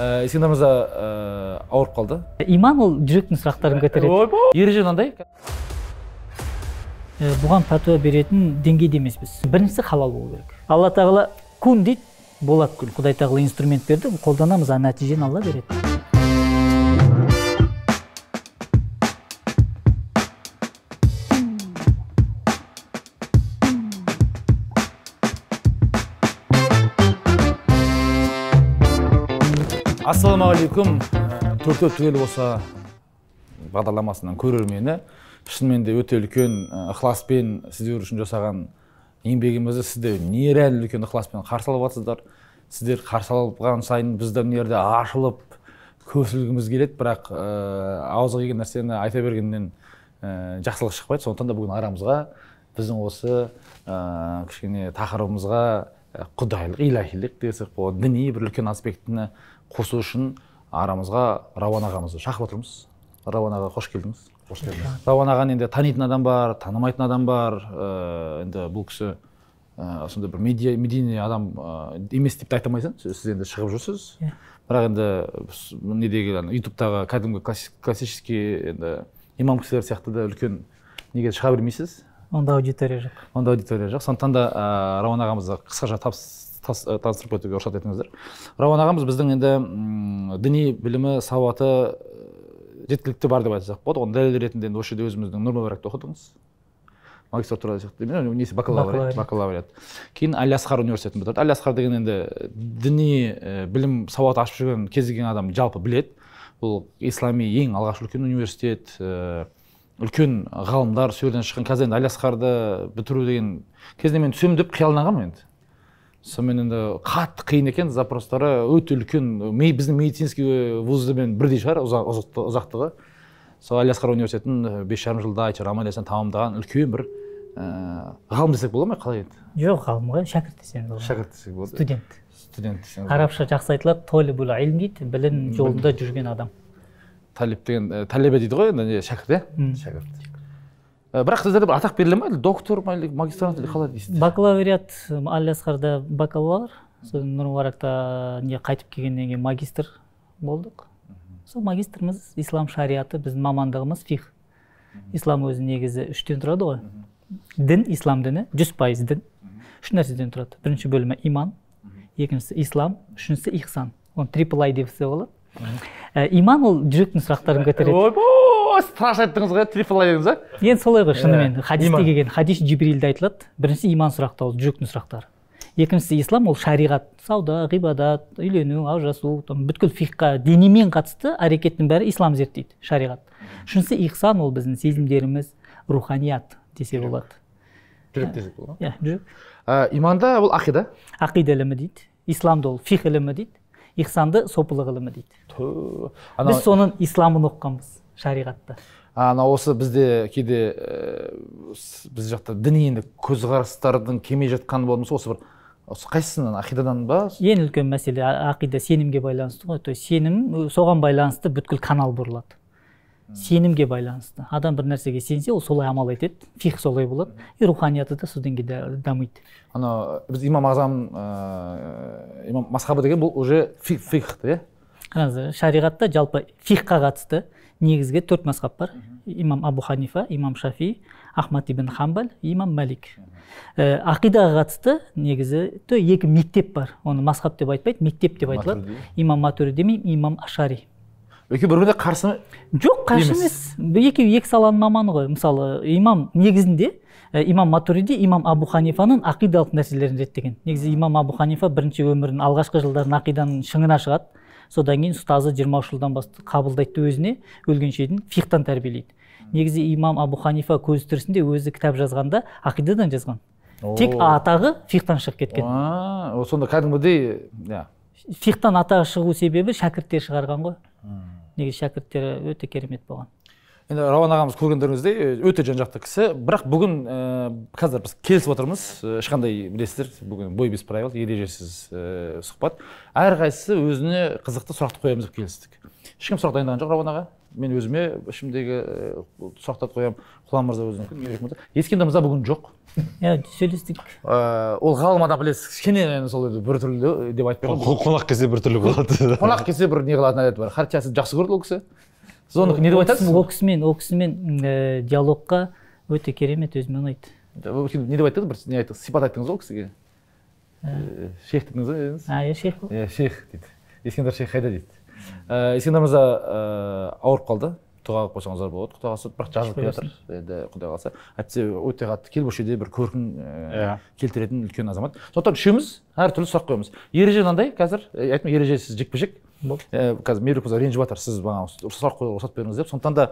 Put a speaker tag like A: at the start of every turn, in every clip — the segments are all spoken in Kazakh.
A: Ә, ескендір мырза ә, ауырып қалды.
B: Иман ол жүректің сұрақтарын көтереді.
A: Ойбой ереже мынандай
B: Э, бұған пәтуа беретін деңгейде емеспіз. Біріншісі халал болу керек. Алла тағала кун дейді болады күн құдай тағала инструмент берді қолданамыз а нәтижені алла береді.
A: Ассалаумағалейкум. Төртеу түгел болса бағдарламасының көрермені шынымен де өте үлкен ықыласпен сіздер үшін жасаған еңбегімізді сіздер нереально үлкен ықыласпен қарсы алып жатсыздар? Сіздер қарсы алған сайын біздің жерде ашылып көсілгіміз келеді бірақ ә, ауызға келген нәрсені айта бергеннен ә, жақсылық шықпайды. Сондықтан да бүгін арамызға біздің осы ә, кішкене тақырыбымызға құдайлық илахилық десек болады. Діни бір үлкен аспектіні қосу үшін арамызға рауан ағамызды шақырып отырмыз. Рауан аға қош келдіңіз. Қош келдіңіз рауан ағаны енді танитын адам бар танымайтын адам бар. Ә, енді бұл кісі ә, сондай бір медиа медийный адам ә, емес деп те айта алмайсың. Сіз енді шығып жүрсіз.
B: Иә.
A: бірақ енді недегі ютубтағы кәдімгі класс- классический енді имам кісілер сияқты да үлкен неге шыға бермейсіз?
B: Онда аудитория жоқ.
A: Онда аудитория жоқ. Сондықтан да ә, рауан ағамызды қысқаша таныстырып кетуге рұқсат етіңіздер. Рауан ағамыз біздің енді діни білімі сауаты ә, жеткілікті бар деп айтсақ болады. Оған дәлел ретінде енді осы жерде өзіміздің нұр оқыдыңыз. Магистратура сияқты несі? бакалавриат.
B: Бакалавриат.
A: кейін әл асқар университетін бітірді. Әл асқар деген енді діни ә, білім сауат ашып жүрген кез келген адам жалпы біледі. Бұл ислами ең алғаш үлкен университет үлкен ғалымдар сол жерден шыққан қазір енді әл асқарды бітіру деген кезінде мен түсемін деп қиялданғанмын енді. Сонымен енді қатты қиын екен. Запростары өте үлкен біздің медицинский вузымен бірдей шығар ұза- ұзақты- ұзақтығы. Сол әл асқар университетін бес жарым жылда айтар аман есен тамамдаған үлкен бір ә, ғалым десек бола ма қалай енді?
B: Жоқ ғалым ғой шәкірт десеңіз болады.
A: шәкірт десек болады.
B: Студент.
A: Студент десеңіз
B: арабша жақсы айтылады толибул илм дейді білім жолында жүрген адам.
A: Талип деген талебе дейді ғой енді не, шәкірт иә? Шәкірт. Бірақ сіздерде бір атақ беріле ма или доктор ма магистрант или қалай дейсіз?
B: Бакалавриат әл асқарда бакалавр. Содан нұр мүбаракта не қайтып келгеннен кейін магистр болдық. Сол магистріміз ислам шариаты біздің мамандығымыз фих. Ислам өзі негізі үштен тұрады ғой. Дін ислам діні жүз пайыз дін. Үш нәрседен тұрады. Бірінші бөлімі иман екіншісі ислам үшіншісі ихсан. Оны трипл ай деп болады Ә, иман ол жүректің сұрақтарын көтереді.
A: Страшно айттыңыз ғой трипл ай дедіңіз а?
B: Енді солай ғой шынымен.
A: Иә,
B: хадисте келген хадис жибрилде айтылады. Біріншісі иман сұрақты ол жүректің сұрақтары. Екіншісі ислам ол шариғат сауда ғибадат үйлену ажырасу там бүткіл фихқа дінимен қатысты әрекеттің бәрі ислам зерттейді шариғат. Үшіншісі ихсан ол біздің сезімдеріміз руханият десе болады.
A: Жүрек десек болады.
B: Иә жүрек.
A: Ма иманда бұл ақида?
B: Ақида ілімі дейді исламды ол фих ілімі дейді ихсанды сопылық ілімі дейді. Біз соның исламын оқығанбыз. Шариғатта.
A: Ана осы бізде кейде ә, біз жақта діни енді көзқарастардың кемей жатқаны болмаса осы бір осы қайсысынан ақидадан ба?
B: Ең үлкен мәселе ақида сенімге байланысты ғой. То есть сенім соған байланысты бүткіл канал бұрылады. Сенімге байланысты. Адам бір нәрсеге сенсе ол солай амал етеді. Фих солай болады. И руханияты да сол деңгейде дамиды.
A: Ана біз имам ағзам ә, имам масхабы деген бұл уже фих фих иә?
B: Қараңыз шариғатта жалпы фихқа қатысты. Негізгі төрт мазхаб бар. Имам абу ханифа имам шафи ахмад ибн хамбал имам малик. Ә, ақидаға қатысты негізі то екі мектеп бар. Оны мазхаб деп айтпайды мектеп деп айтылады. Имам матуриди мен имам ашари.
A: Екеуі бір біріне қарсы
B: жоқ қарсы
A: Емес.
B: екеуі екі саланың маманы ғой. Мысалы имам негізінде ә, имам матуриди имам абу ханифаның ақидалық нәрселерін реттеген негізі имам абу ханифа бірінші өмірінің алғашқы жылдарын ақиданың шыңына шығады. Содан кейін ұстазы жиырма үш жылдан бастап қабылдайды да өзіне өлгенше дейін фихтан тәрбиелейді. Негізі имам абу ханифа көз тірісінде өзі кітап жазғанда ақидадан жазған. Тек атағы фихтан шығып кеткен.
A: Сонда кәдімгідей иә.
B: Фихтан атағы шығу себебі шәкірттер шығарған ғой. Негізі шәкірттері өте керемет болған.
A: Енді рауан ағамыз көргендеріңіздей өте жан жақты кісі. Бірақ бүгін ә, қазір біз келісіп отырмыз. Ә, ешқандай білесіздер бүгін бой без правил ережесіз ә, сұхбат. Әрқайсысы өзіне қызықты сұрақты қоямыз деп келістік. Ешкім сұрақ дайындаған жоқ рауан аға. Мен өзіме ішімдегі э, сұрақтарды қоямын. Құлан мырза өзі мүмкін мейірбек мырза ескендір мырза бүгін жоқ.
B: Иә сөйлестік.
A: Э, ол ғалым адам білесіз кішкене енді сол біртүрлі деп айтпай ақ
C: Қо- қонақ келсе біртүрлі болады
A: қонақ келсе бір не қылатын әдеті бар. Харчасын жақсы көрді ол кісі. Сіз оны не деп айтасыз?
B: ол кісімен ол кісімен ә, диалогқа өте керемет өзіме ұнайды.
A: Не деп айтты бір? Не айттыңыз? Сипат айттыңыз ғой ол кісіге? Э, шейх дедіңіз ғой дедіңіз?
B: А иә шейх қой.
A: иә шейх дейді. Ескендір шейх қайда дейді? Э, ескендір мырза э, ауырып қалды. Дұға қылып қойсаңыздар болады. Құдай қаласа бірақ жазылып келе жатыр енді құдай қаласа. Әйтпесе өте қатты келбөшеде бір көркін э,
C: Иә.
A: келтіретін үлкен азамат. Сондықтан үшеуміз әртүрлі сұрақ қоямыз. Ереже мынандай қазір? Э, айттым ережесіз жекпе жек Э, қазір мейірбек мырза ренжіп жатыр сіз маған сұрақ қоюға рұқсат беріңіз деп. Сондықтан да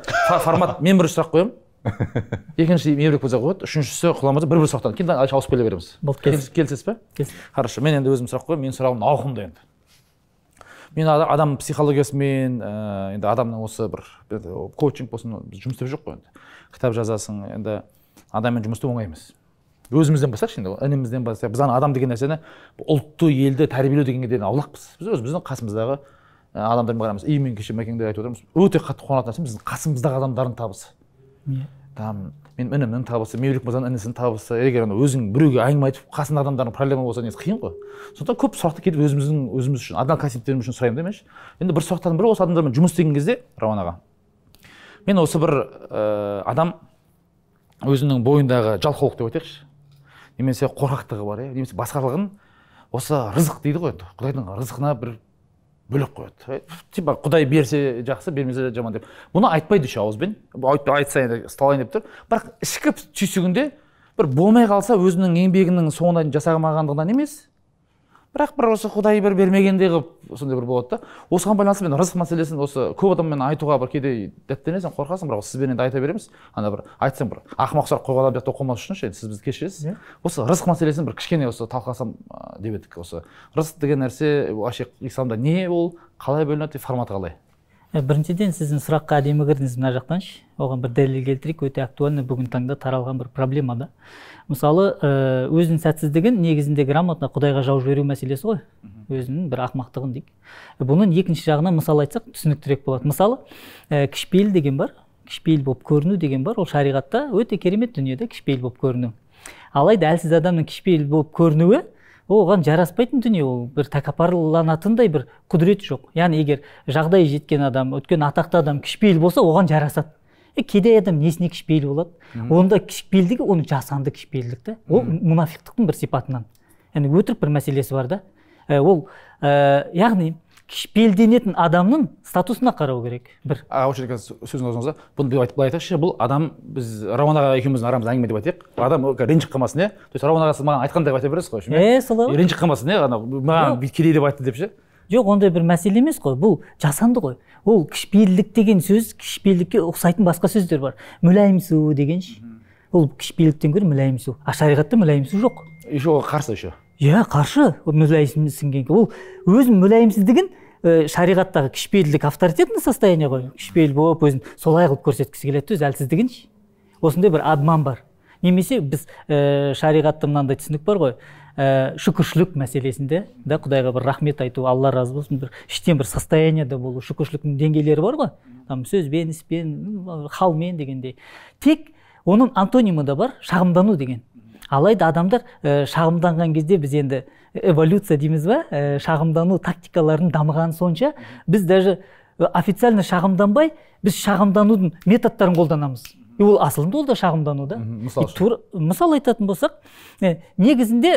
A: формат мен бір сұрақ қоямын. Екінші мейірбек мырза қояды үшіншісі құлан мырза бір бір сұрақтан кейін ауысып келе береміз?
B: Болды
A: келісесіз ба хорошо мен енді өзім сұрақ қоямын менің сұрағым ауқымды енді. Мен ада- адам психологиясымен ә, енді адамның осы бір коучинг болсын біз жұмыс істеп жоқ қой енді. Кітап жазасың енді адаммен жұмыс істеу оңай емес. Өзімізден бастайықшы енді інімізден бастайық. Біз ана адам деген нәрсені ұлтты елді тәрбиелеу дегенге дейін аулақпыз. Біз өзіміздің қасымыздағы адамдармен қараймыз и мен кеше мәкеңде айтып отырмыз. Өте қатты қуанатын нәрсе біздің қасымыздағы адамдардың табысы.
B: Иә.
A: Там мен інімнің табысы мейірбек мырзаның інісінің табысы. Егер ана өзің біреуге әңгіме айтып қасыңдағы адамдардың проблема болса негізі қиын ғой. Сондықтан көп сұрақты кетіп өзіміздің өзіміз үшін адал үшін сұраймын демеші енді бір сұрақтардың бірі осы адамдармен жұмыс істеген кезде рауан аға. Мен осы бір ә, адам өзінің бойындағы жалқаулық деп айтайықшы. Немесе қорқақтығы бар иә. Немесе басқалығын осы рызық дейді ғой енді құдайдың рызқына бір бөлек қояды. Е, типа құдай берсе жақсы бермесе жаман деп. Бұны айтпайды еще ауызбен. Айт- айтса енді ұсталайын деп тұр. Бірақ ішкі түйсігінде бір болмай қалса өзінің еңбегінің соңына дейін жасамағандығынан емес бірақ бір осы құдай бір бергендей қылып сондай бір болады да. Осыған байланысты мен рызық мәселесін осы көп адаммен айтуға бір кейде дәттенесің қорқасың бірақ сізбен енді айта береміз. Ана бір айтсам бір ақымақ сұрақ қойған адам жақта қоймас үшін ше сіз бізді кешіресіз.
B: Иә.
A: осы рызық мәселесін бір кішкене осы талқыласам деп едік. Осы рызық деген нәрсе вообще исламда не ол? Қалай бөлінеді? Форматы қалай?
B: Біріншіден сіздің сұраққа әдемі кірдіңіз мына жақтаншы. Оған бір дәлел келтірейік өте актуальный бүгінгі таңда таралған бір проблема да. Мысалы ә, өзінің сәтсіздігін негізінде грамотно құдайға жауып жіберу мәселесі ғой. Өзінің бір ақымақтығын дейік. Бұның екінші жағынан мысал айтсақ түсініктірек болады. Мысалы ә, кішіпейіл деген бар кішіпейіл болып көріну деген бар. Ол шариғатта өте керемет дүние да кішіпейіл болып көріну. Алайда әлсіз адамның кішіпейіл болып көрінуі оған жараспайтын дүние ол. Бір тәкаппарланатындай бір құдірет жоқ. Яғни егер жағдайы жеткен адам өткен атақты адам кішіпейіл болса оған жарасады. Е кедей адам несіне кішіпейіл болады? Оның да кішіпейілдігі оның жасанды кішіпейілдік та. Ол мұнафиқтықтың бір сипатынан. Яғни өтірік бір мәселесі бар да. Ә, ол ә, яғни кішіпейілденетін адамның статусына қарау керек. Бір.
A: Аға осы жерде қазір сөзіңізді аузыңызда бұны былай айтайықшы бұл адам біз рауан аға екеуміздің арамызда әңгіме деп айтайық. Адам ренжіп қалмасын иә? То есть рауан аға сіз маған айтқандай деп айта бересіз ғой
B: е солай ғой.
A: ренжіп қалмасын иә? Ана маған бүйтіп кедей деп айтты деп ше?
B: Жоқ ондай бір мәселе емес қой. Бұл жасанды ғой. Ол кішіпейілдік деген сөз кішіпейілдікке ұқсайтын басқа сөздер бар. Мүләйімсу дегенші ол кішіпейілдіктен гөрі мүләйімсу а шариғатта мүләйімсу жоқ.
A: Еще оған қарсы еще.
B: Иә қарсы мүләйімсінгенге ол өзінің мүләйімсіздігін ә, шариғаттағы кішіпейілдік авторитетный состояние ғой. Кішіпейіл болып өзін солай қылып көрсеткісі келеді өз әлсіздігін осындай бір обман бар. Немесе біз ә, шариғатта мынандай түсінік бар ғой. Ә, шүкіршілік мәселесінде да құдайға бір рахмет айту алла разы болсын бір іштен бір состояниеда болу шүкіршіліктің деңгейлері бар ғой. Там сөзбен іспен халмен дегендей. Тек оның антонимі да бар шағымдану деген. Алайда адамдар ә, шағымданған кезде біз енді эволюция дейміз ба? Ә, шағымдану тактикаларының дамығаны сонша біз даже э, официально шағымданбай біз шағымданудың методтарын қолданамыз. И ол асылында ол да шағымдану да.
A: Мысал
B: айтатын болсақ ә, негізінде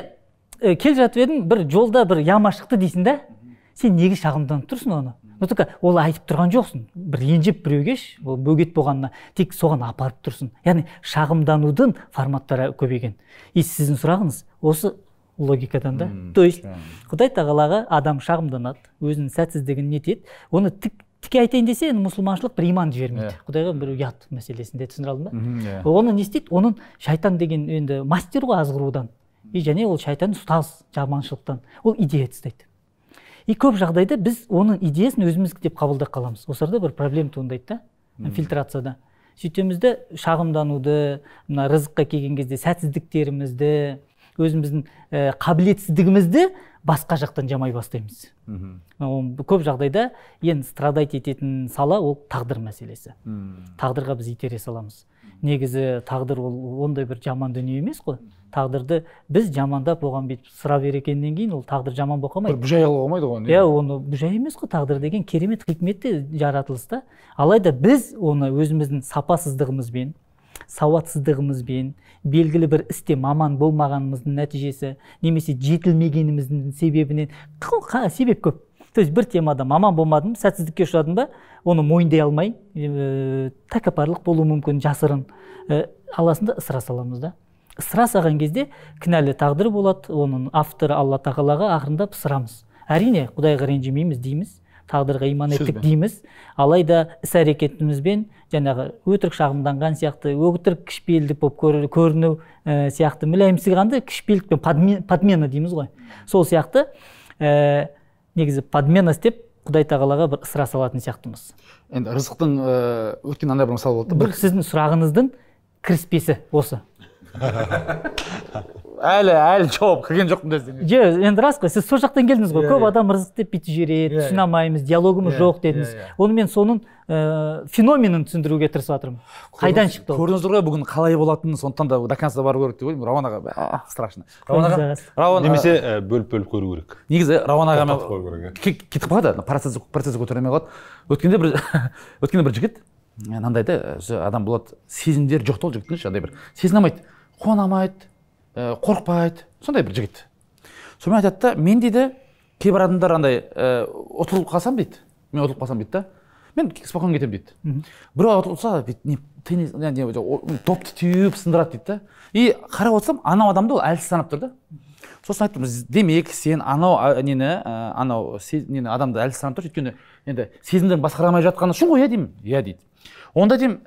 B: ә, келе жатып едің бір жолда бір яма шықты дейсің да сен неге шағымданып тұрсың оны? Только ол айтып тұрған жоқсың. Бір ренжіп біреуге ш, ол бөгет болғанына тек соған апарып тұрсың яғни шағымданудың форматтары көбейген. И сіздің сұрағыңыз осы логикадан да. То есть құдай тағалаға адам шағымданады өзінің сәтсіздігін нетеді оны тік тіке айтайын десе енді мұсылманшылық бір иман жібермейді.
A: Иә.
B: құдайға бір ұят мәселесінде түсіндіре алдым ба
A: иә.
B: Оны не істейді? Оның шайтан деген енді мастер ғой азғырудан. И және ол шайтан ұстаз жаманшылықтан. Ол идея тастайды. И көп жағдайда біз оның идеясын өзіміздікі деп қабылдап қаламыз. Осы жерде бір проблема туындайды да фильтрацияда сөйтеміз де шағымдануды мына рызыққа келген кезде сәтсіздіктерімізді өзіміздің ә, қабілетсіздігімізді басқа жақтан жамай бастаймыз. Көп жағдайда ең страдать ететін сала ол тағдыр мәселесі. Тағдырға біз итере саламыз. Негізі тағдыр ол ондай бір жаман дүние емес қой. Тағдырды біз жамандап оған бүйтіп сұрап бергеннен кейін ол тағдыр жаман болып
A: бір
B: қалмайды
A: бұжай қылуға болмайды ғой
B: иә оны жай емес қой тағдыр деген керемет хикметті жаратылыс та алайда біз оны өзіміздің сапасыздығымызбен сауатсыздығымызбен белгілі бір істе маман болмағанымыздың нәтижесі немесе жетілмегеніміздің себебінен қыл- қа- себеп көп. То есть бір темада маман болмадым сәтсіздікке ұшырадым ба оны мойындай алмай ә, тәкаппарлық болуы мүмкін жасырын. Ә, аласында ысыра саламыз да. Ысыра салған кезде кінәлі тағдыр болады оның авторы алла тағалаға ақырындап ысырамыз. Әрине құдайға ренжімейміз дейміз. Тағдырға иман еттік дейміз. Алайда іс әрекетімізбен жаңағы өтірік шағымданған сияқты өтірік кішіпейілдік болып көр- көріну ә, сияқты мүләйімсіганды кішіпейілдік пен подме- подмена дейміз ғой. Сол сияқты ә, негізі подмена істеп құдай тағалаға бір ысыра салатын сияқтымыз.
A: Енді рызықтың ыыы, өткен андай бір мысал болды
B: бұл сіздің сұрағыңыздың кіріспесі осы.
A: әлі әлі жауап кірген жоқ мына жерде.
B: же енді рас қой сіз сол жақтан келдіңіз ғой.
A: Иә,
B: көп
A: иә.
B: адам рызық деп бүйтіп жібереді
A: Иә,
B: түсіне алмаймыз диалогымыз
A: Иә,
B: жоқ
A: иә,
B: дедіңіз
A: иә.
B: оны мен соның ә, феноменін түсіндіруге тырысып жатырмын қайдан шықты ол?
A: көрдіңіз ғой бүгін қалай болатынын сондықтан да до конца бару керек деп ойлаймын. Рауан аға страшно. Рауан аға рауан
C: немесе ә, бөліп бөліп көру керек.
A: негізі рауан
C: иә.
A: ке- кетіп қалады. Процесс процесс көтере алмай қалады. Өткенде бір өткенде бір жігіт мынандай да өзі адам болады. Сезімдері жоқ та ол жігіттің ше андай бір сезіне алмайды. Қуана алмайды ә, қорықпайды сондай бір жігіт. Сонымен айтады да мен дейді кейбір адамдар андай ә, ұтылып қалсам дейді мен ұтылып қалсам дейді да мен спокойно кетемін дейді біреу ұтылса бүйтіп теннис допты теуіп сындырады дейді да. И қарап отырсам анау адамды ол әлсіз санап тұр да. Сосын айттым «З- демек сен анау нені ә, анау нені адамды әлсіз санап тұрсың өйткені енді сезімдерін басқара алмай жатқаны үшін ғой иә деймін иә дейді. Онда деймін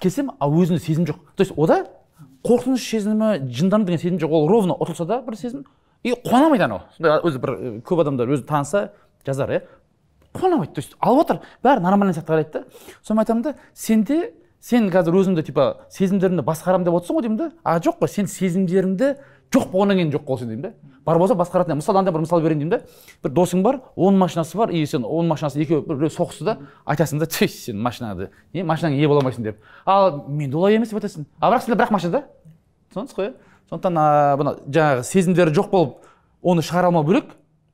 A: келсем а өзінде сезім жоқ то есть ода қорқыныш сезімі жындану деген сезім жоқ. Ол ровно ұтылса да бір сезім и қуанамайды анау. Өзі бір көп адамдар өзі таныса жазар иә. Қуанамайды. То есть алып отыр. Бәрі нормальный сияқты қарайды да. Сонымен айтамын да сенде сен қазір өзіңді типа сезімдерімді басқарамын деп отырсың ғой деймін да. А жоқ қой сен сезімдеріңді жоқ болғаннан кейін жоқ қой сен деймін да? Бар болса басқаратын мысалы андай бір мысал берейін деймін да? Бір досың бар оның машинасы бар и сен оның машинасы екеуі біреу соғысты да айтасың да түй сен машинаңды е машинаңа ие бола алмайсың деп. Ал менде олай емес деп айтасың. А бірақ сенде бірақ машина да? Түсінесіз ғой иә сондықтан а, бұны жаңағы сезімдері жоқ болып оны шығара алмау бөлек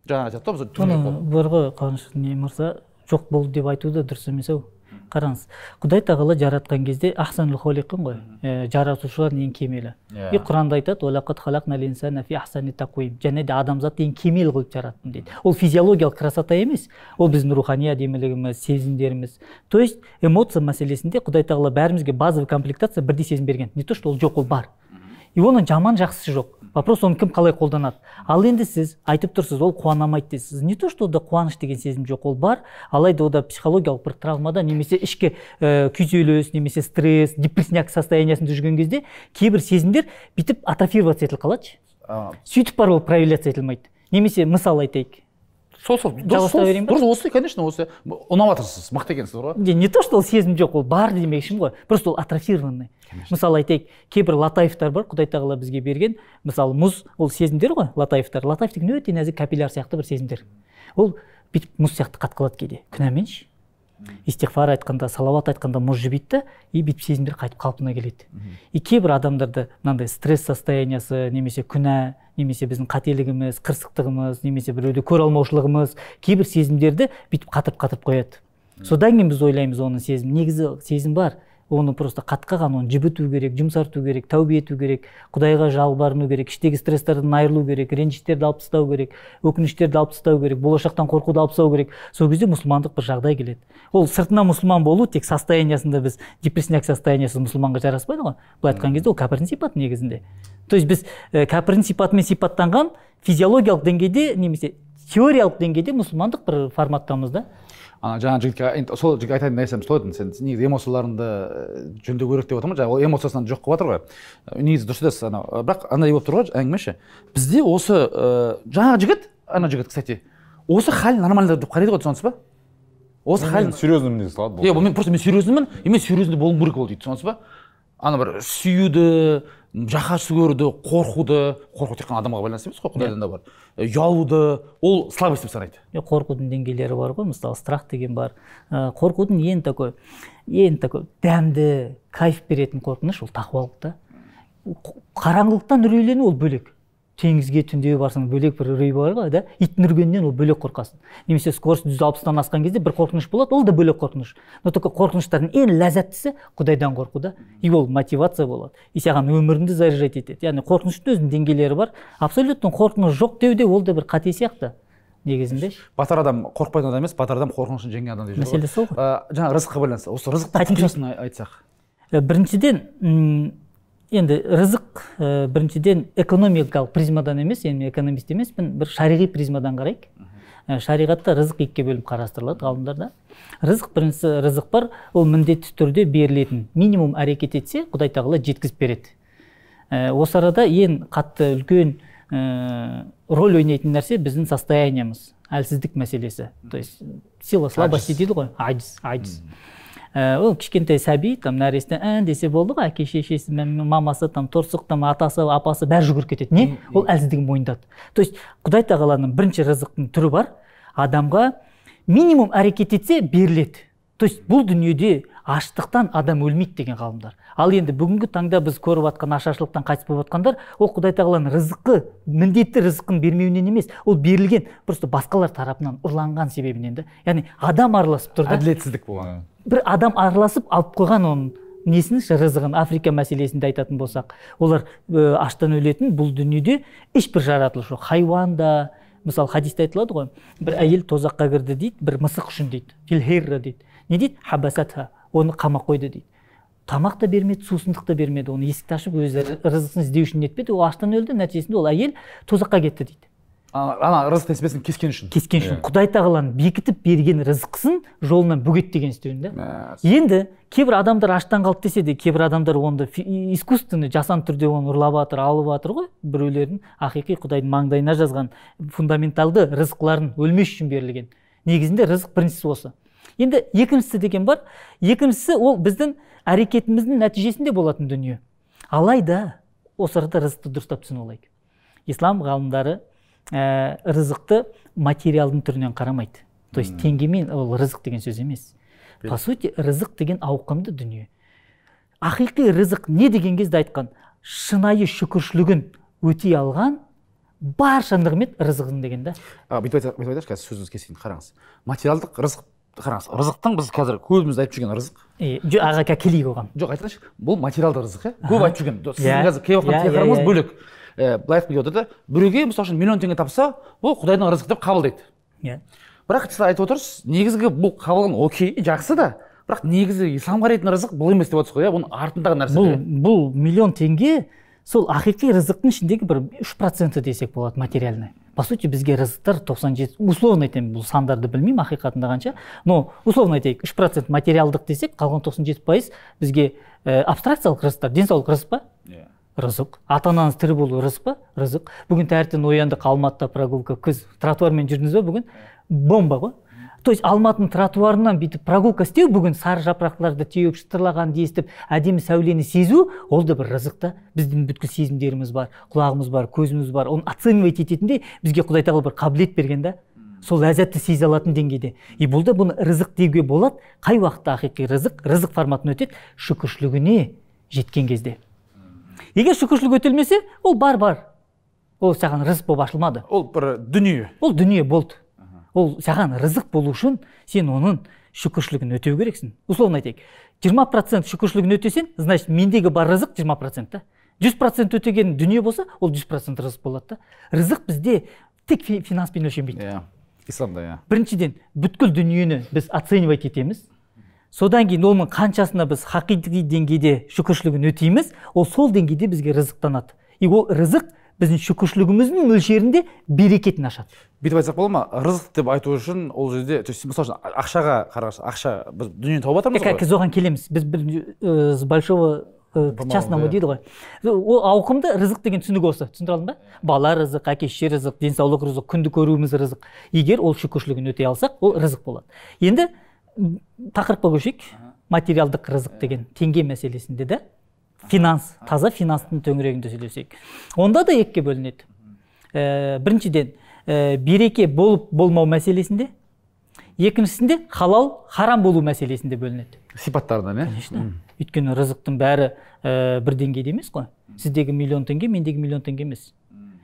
A: жаңағы айтады ғой
B: бар ғой қаныш не мырза жоқ болды деп айту да дұрыс емес ау. Қараңыз. Құдай тағала жаратқан кезде ахсанул холиқин ғой. Ә, жаратушылардың ең кемелі.
A: Иә.
B: и құранда айтады және де адамзатты ең кемел қылып жараттым дейді. Ол физиологиялық красота емес. Ол біздің рухани әдемілігіміз сезімдеріміз. То есть эмоция мәселесінде құдай тағала бәрімізге базовый комплектация бірдей сезім берген. Не то что ол жоқ ол бар. И оның жаман жақсысы жоқ. Вопрос оны кім қалай қолданады? Ал енді сіз айтып тұрсыз ол қуанамайды дейсіз не то что ода қуаныш деген сезім жоқ ол бар. Алайда ода психологиялық бір травмада немесе ішкі ә, күйзеліс немесе стресс депрессняк состояниясында жүрген кезде кейбір сезімдер бүйтіп атрофироваться етіліп қалады
A: А,
B: сөйтіп барып ол проявляция етілмейді. Немесе мысал айтайық.
A: Сол сол дұрыс
B: Жалғастыра берейін ба?
A: дұрыс осы конечно осы ұнап жатырсыз мықты екенсіз ғой
B: не, не то что ол сезім жоқ ол бар демекшімін ғой. Просто ол атрофированный. Мысалы айтайық кейбір латаевтар бар құдай тағала бізге берген. Мысалы мұз ол сезімдер ғой латаевтар. Латаев деген өте нәзік капилляр сияқты бір сезімдер. Ол бүйтіп мұз сияқты қатқылады кейде. Күнәменші истиғфар айтқанда салауат айтқанда мұз жібиді да и бүйтіп сезімдер қайтып қалпына келеді. И кейбір адамдарда мынандай стресс состояниясы немесе күнә немесе біздің қателігіміз қырсықтығымыз немесе біреуді көре алмаушылығымыз кейбір сезімдерді бүйтіп қатырып қатырып қояды содан кейін біз ойлаймыз оның сезім негізі сезім бар. Оны просто қатқаған оны жібіту керек жұмсарту керек тәубе ету керек құдайға жалбарыну керек іштегі стресстардан айырылу керек ренжіштерді алып тастау керек өкініштерді алып тастау керек болашақтан қорқуды алып тастау керек. Сол кезде мұсылмандық бір жағдай келеді. Ол сыртынан мұсылман болу тек состояниясында біз депрессняк состояниясы мұсылманға жараспайды ғой. Былай айтқан кезде ол кәпірдің сипаты негізінде. То есть біз ә, кәпірдің сипатымен сипаттанған физиологиялық деңгейде немесе теориялық деңгейде мұсылмандық бір форматтамыз да.
A: Ана жаңа жігітке енді сол жігітке айтайын нәрсем сол еді сен негізі эмоцияларыңды ә, жөндеу керек деп отырмын жаңағы ол эмоциясынан жоқ қылып жатыр ғой. Негізі дұрыс айтасыз анау. Ә, бірақ андай болып тұр ғой әңгіме ше бізде осы ә, жаңағы жігіт ана жігіт кстати осы хал нормально деп қарайды ғой түсінесіз ба? Осы хал
C: серьезный мінез салады
A: иә мен просто мен серьезнымын и мен серьезный болуым керек ол дейді түсінесіз ба? Ана бір сүюді жақсы көруді қорқуды қорқу тек қана адамға байланысты емес қой құдайдан да бар. Ұялуды ол слабость деп санайды.
B: Қорқудың деңгейлері бар ғой мысалы страх деген бар. Қорқудың ең такой ең такой дәмді кайф беретін қорқыныш ол тақуалық та қараңғылықтан үрейлену ол бөлек. Теңізге түнде барсаң бөлек бір үрей бар ғой да. Иттің үргенінен ол бөлек қорқасың. Немесе скорость жүз алпыстан асқан кезде бір қорқыныш болады ол да бөлек қорқыныш. Но только қорқыныштардың ең ләззаттысы құдайдан қорқу да. И ол мотивация болады. И саған өміріңді заряжать етеді. Яғни қорқыныштың өзінің деңгейлері бар. Абсолютно қорқыныш жоқ деу де ол да бір қате сияқты негізінде.
A: Батыр адам қорықпайтын адам емес батыр адам қорқынышын жеңген адам деп жүр
B: мәселе сол ғой.
A: Ә, жаңағы рызыққа байланысты. Осы ай- айтсақ.
B: Ә, біріншіден енді рызық ә, біріншіден экономикалық призмадан емес енді мен экономист емеспін бір шариғи призмадан қарайық. Ә, шариғатта рызық екіге бөліп қарастырылады ғалымдарда. Рызық біріншісі рызық бар ол міндетті түрде берілетін. Минимум әрекет етсе құдай тағала жеткізіп береді. Ә, осы арада ең қатты үлкен ә, роль ойнайтын нәрсе біздің состояниемыз әлсіздік мәселесі. То есть сила слабости дейді ғой Ә, ол кішкентай сәби там нәресте ән десе болды ғой әке шешесі мамасы там торсық там атасы апасы бәрі жүгіріп кетеді. Не? Ол әлсіздігін мойындады то есть құдай тағаланың бірінші рызықтың түрі бар. Адамға минимум әрекет етсе беріледі. То есть бұл дүниеде аштықтан адам өлмейді деген ғалымдар. Ал енді бүгінгі таңда біз көріп жатқан ашаршылықтан қайтыс болып жатқандар ол құдай тағаланың рызқы міндетті рызқын бермеуінен емес ол берілген просто басқалар тарапынан ұрланған себебінен да яғни адам араласып тұр да.
A: Әділетсіздік болған.
B: Бір адам араласып алып қойған оның несін рызығын африка мәселесінде айтатын болсақ олар ә, аштан өлетін бұл дүниеде ешбір жаратылыс жоқ. Хайуан да мысалы хадисте айтылады ғой бір әйел тозаққа кірді дейді бір мысық үшін дейді дейді. Не дейді? Хабасатха. Оны қамап қойды дейді. Тамақ та бермеді сусындық та бермеді оны есікті ашып өзі рызығын іздеу үшін нетпеді ол аштан өлді нәтижесінде ол әйел тозаққа кетті дейді.
A: Ана рызық несібесін кескен үшін?
B: Кескен үшін. Құдай тағаланың бекітіп берген рызқысын жолынан бөгетпеген істеуін да. Енді кейбір адамдар аштан қалды десе де кейбір адамдар оны искусственный жасанды түрде оны ұрлап жатыр алып жатыр ғой. Біреулердің ақиқи құдайдың маңдайына жазған фундаменталды рызықларын өлмес үшін берілген. Негізінде рызық біріншісі осы. Енді екіншісі деген бар екіншісі ол біздің әрекетіміздің нәтижесінде болатын дүние алайда осы арада рызықты дұрыстап түсініп алайық ислам ғалымдары ә, рызықты материалдың түрінен қарамайды то есть теңгемен ол рызық деген сөз емес по сути рызық деген ауқымды дүние ақиқи рызық не деген кезде айтқан шынайы шүкіршілігін өтей алған барша нығмет рызығың деген да
A: бүйтіп айтайықшы қазір сөзіңізді кесейін қараңыз материалдық рызық қараңыз рызықтың біз қазір көбіміз айтып жүрген рызық.
B: Аға келейік оған.
A: Жоқ айтайыншы бұл материалдық рызық иә көп айтып жүрген. Сіздің
B: Иә.
A: қазір келіп жатқан
B: иә,
A: тақырыбыңыз
B: иә.
A: бөлек. Былай айтқым келіп отыр да біреуге мысалы үшін миллион теңге тапса ол құдайдың рызығы деп қабылдайды.
B: Иә.
A: Бірақ сіз айтып отырсыз негізгі бұл қабылған окей жақсы да. Бірақ негізі исламға қарайтын рызық бұл емес деп отырсыз ғой иә? Бұның артындағы нәрсе
B: бұл бұл миллион теңге сол ақиқи рызықтың ішіндегі бір үш проценті десек болады материальный по сути бізге рызықтар 97 условно айтайын бұл сандарды білмеймін ақиқатында қанша. Но условно айтайық үш процент материалдық десек қалған 97 пайыз бізге ә, абстракциялық рызықтар денсаулық рызық па?
A: Иә.
B: рызық. Ата анаңыз тірі болу рызық па? Рызық. Бүгін таңертең ояндық алматыда прогулка күз тротуармен жүрдіңіз ба бүгін? Бомба ғой. То есть алматының тротуарынан бүйтіп прогулка істеу бүгін сары жапырақтарды теуіп шытырлағанды естіп әдемі сәулені сезу ол да бір рызық та. Біздің бүткіл сезімдеріміз бар құлағымыз бар көзіміз бар. Оны оценивать ететіндей бізге құдай тағала бір қабілет берген да. Сол ләззатты сезе алатын деңгейде. И бұл да бұны рызық деуге болады. Қай уақытта ақиқи рызық рызық форматына өтеді? Шүкіршілігіне жеткен кезде. Егер шүкіршілік өтелмесе ол бар бар ол саған рызық болып ашылмады.
A: Ол бір дүние.
B: Ол дүние болды. Ол саған рызық болу үшін сен оның шүкіршілігін өтеу керексің. Условно айтайық жиырма процент шүкіршілігін өтесең значит мендегі бар рызық жиырма процент та. Жүз процент өтеген дүние болса ол жүз процент рызық болады да рызық бізде тек фи- финанспен өлшенбейді.
A: Иә исламда иә.
B: Біріншіден бүткіл дүниені біз оценивать етеміз. Содан кейін оның қаншасына біз хақиқи деңгейде шүкіршілігін өтейміз ол сол деңгейде бізге рызықтанады. И ол рызық біздің шүкіршілігіміздің мөлшерінде берекетін ашады.
A: Бүйтіп айтсақ болады ма? Рызық деп айту үшін ол жерде то есть мысалы үшін ақшаға қарағанда ақша біз дүниені тауып жатырмыз ғой.
B: қазір оған келеміз. Біз бір э, с большого э, к частному дейді ғой. Ол ауқымды рызық деген түсінік осы. Түсіндіре алдым ба? Бала рызық әке шеше рызық денсаулық рызық күнді көруіміз рызық. Егер ол шүкіршілігін өтей алсақ ол рызық болады. Енді тақырыпқа көшейік. Материалдық рызық деген теңге мәселесінде да финанс таза финанстың төңірегінде сөйлесейік. Онда да екіге бөлінеді. Ә, біріншіден ә, береке болып болмау мәселесінде. Екіншісінде халал харам болу мәселесінде бөлінеді.
A: Сипаттарынан иә?
B: Конечно. Өйткені рызықтың бәрі ә, бір деңгейде емес қой. Сіздегі миллион теңге мендегі миллион теңге емес.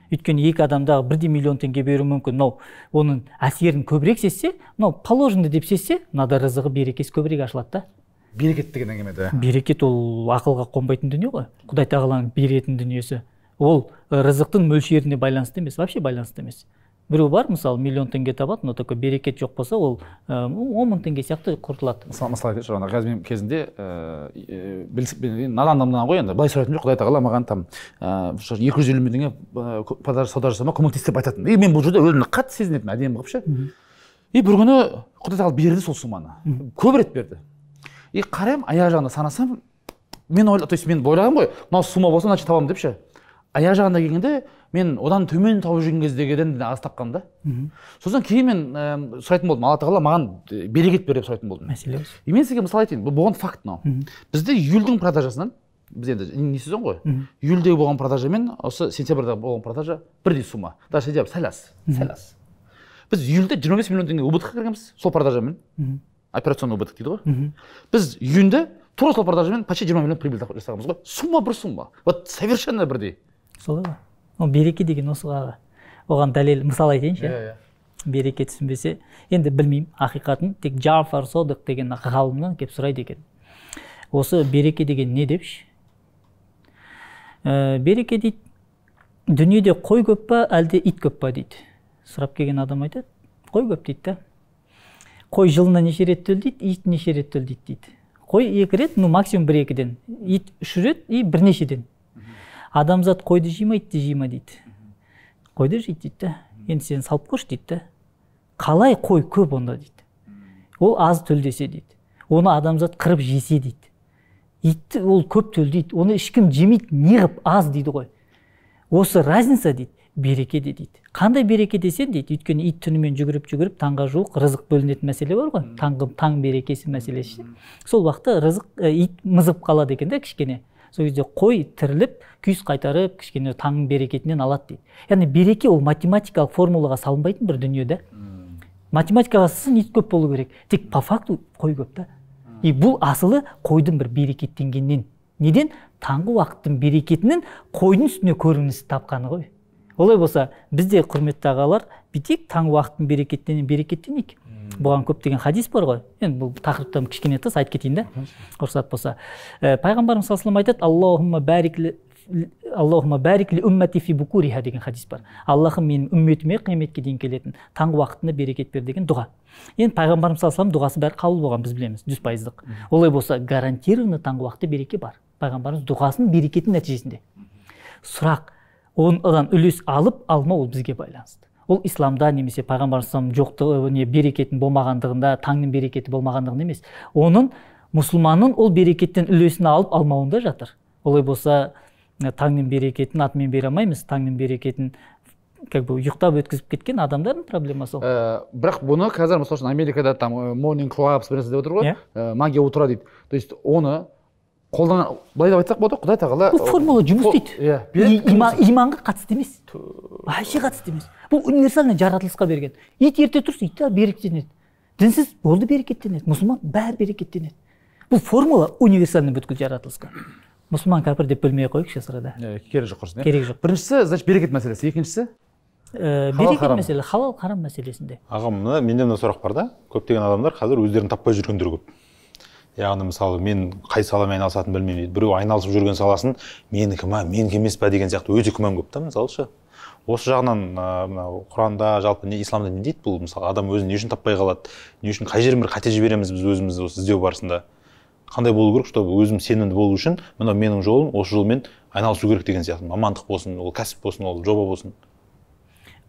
B: Өйткені екі адамдағы бірдей миллион теңге беруі мүмкін. Мынау оның әсерін көбірек сезсе мынау положенный деп сезсе мынада рызығы берекесі көбірек ашылады да.
A: Берекет деген әңгіме
B: берекет ол ақылға қонбайтын дүние ғой құдай тағаланың беретін дүниесі ол рызықтың мөлшеріне байланысты емес вообще байланысты емес біреу бар мысалы миллион теңге табады но только берекет жоқ болса ол он мың теңге сияқты құртылады
A: мысалы мысал айтайыншы жаңағы қазір мен кезінде ііі надандығымнан ғой енді былай сұрайтын жоқ құдай тағала маған там екі жүз елу мың теңге продажа сауда жасауыма көмектес деп айтатын. И мен бұл жерде өзімді қатты сезінетінмін әдемі қылып ше. И бір күні құдай тағала берді сол сумманы. Көп рет берді. И қараймын аяқ жағында санасам мен ойла то есть мен ойлағанмын ғой мынау сумма болса значит табамын деп ше аяқ жағына келгенде мен одан төмен тауып жүрген кездегіден аз тапқанмын да сосын кейін мен ә, сұрайтын болдым алла тағала маған берекет бер деп сұрайтын болдым
B: мәселе
A: и мен сізге мысал айтайын бұл болған факт мынау бізде июльдің продажасынан біз енді не сезон ғой июльдегі болған продажа мен осы сентябрьда болған продажа бірдей сумма даже сентябрь сәл аз сәл аз біз июльде жиырма бес миллион теңге убытыққа кіргенбіз сол продажамен операционный убыток дейді ғой. Біз июньде тура сол продажамен почти жиырма миллион прибыль жасағанбыз ғой. Сумма бір сумма. Вот совершенно бірдей.
B: Солай ғой. Ол береке деген осыға оған дәлел мысал айтайыншы.
A: Иә
B: иә. Береке түсінбесе енді білмеймін ақиқатын тек джафар содық деген ғалымнан келіп сұрайды екен. Осы береке деген не депші? Ә, береке дейді дүниеде қой көп па әлде ит көп па? дейді. Сұрап келген адам айтады қой көп дейді да. Қой жылына неше рет төлдейді ит неше рет төлдейді дейді. Қой екі рет ну максимум бір екіден. Ит үш рет и бірнешеден. Адамзат қойды жей ма итті жей ма дейді. Қойды жейді дейді енді сен салып қойшы дейді қалай қой көп онда дейді. Ол аз төлдесе дейді. Оны адамзат қырып жесе дейді. Итті ол көп төлдейді. Оны ешкім жемейді неғып аз дейді ғой. Осы разница дейді. Берекеде дейді. Қандай береке десең дейді өйткені ит түнімен жүгіріп жүгіріп таңға жуық рызық бөлінетін мәселе бар ғой. Таңғы таң берекесі мәселесі ше. Сол уақытта рызық ә, ит мызып қалады екен да кішкене. Сол кезде қой тіріліп күйіс қайтарып кішкене таңның берекетінен алады дейді. Яғни береке ол математикалық формулаға салынбайтын бір дүние да математикаға сын ит көп болу керек. Тек по факту қой көп та. И бұл асылы қойдың бір берекеттенгеннен. Неден? Таңғы уақыттың берекетінің қойдың үстіне көрініс тапқаны ғой. Олай болса біз де құрметті ағалар бүйтейік таңғы уақыттың берекеттенен берекеттенейік. Бұған көптеген хадис бар ғой. Енді бұл тақырыптан кішкене тыс айтып кетейін да рұқсат болса. Ә, пайғамбарымыз саллаллаху айтады аллахумма бәрик аллахума бәрик уммати фи букуриха деген хадис бар. Аллахым менің үмметіме қияметке дейін келетін таңғы уақытында берекет бер деген дұға. Енді пайғамбарымыз саллаллаху дұғасы бәрі қабыл болған біз білеміз жүз пайыздық. Олай болса гарантированно таңғы уақытта береке бар. Пайғамбарымыз дұғасының берекетінің нәтижесінде. Сұрақ одан үлес алып алмау ол бізге байланысты. Ол исламда немесе пайғамбарымыз жоқтығы не берекеттің болмағандығында таңның берекеті болмағандығында емес оның мұсылманның ол берекеттен үлесін алып алмауында жатыр. Олай болса таңның берекетін атымен бере алмаймыз таңның берекетін как бы ұйықтап өткізіп кеткен адамдардың проблемасы ол.
A: Ә, бірақ бұны қазір мысалы үшін америкада там morning clubs бір нәрсе деп отыр ғой. Ә, магия утра дейді. То есть оны қолдан былай деп айтсақ болады ғой құдай тағала
B: бұл формула жұмыс істейді
A: иә
B: иманға қатысты емес. Вообще қатысты емес. Бұл универсальный жаратылысқа берген. Ит ерте тұрса ит берекеттенеді. Дінсіз болды берекеттенеді. Мұсылман бәрі берекеттенеді. Бұл формула универсальный бүткіл жаратылысқа. Мұсылман кәпір деп бөлмей ақ қояйықшы сырада.
A: Керегі жоқ құрсын
B: керегі жоқ.
A: Біріншісі значит берекет мәселесі. Екіншісі?
B: Ә, берекет мәселе халал харам мәселесінде.
C: Аға мына менде мына сұрақ бар да. Көптеген адамдар қазір өздерін таппай жүргендер көп. Яғни мысалы мен қай саламен айналысатынын білмеймін дейді. Біреу айналысып жүрген саласын менікі ма менікі емес па деген сияқты өте күмән көп та мысалы ше осы жағынан мынау құранда жалпы не исламда не дейді бұл мысалы? Адам өзін не үшін таппай қалады? Не үшін қай жерден бір қате жібереміз біз өзіміз осы іздеу барысында? Қандай болу керек чтобы өзім сенімді болу үшін мынау менің жолым осы жолмен айналысу керек деген сияқты. Мамандық болсын ол кәсіп болсын ол жоба болсын.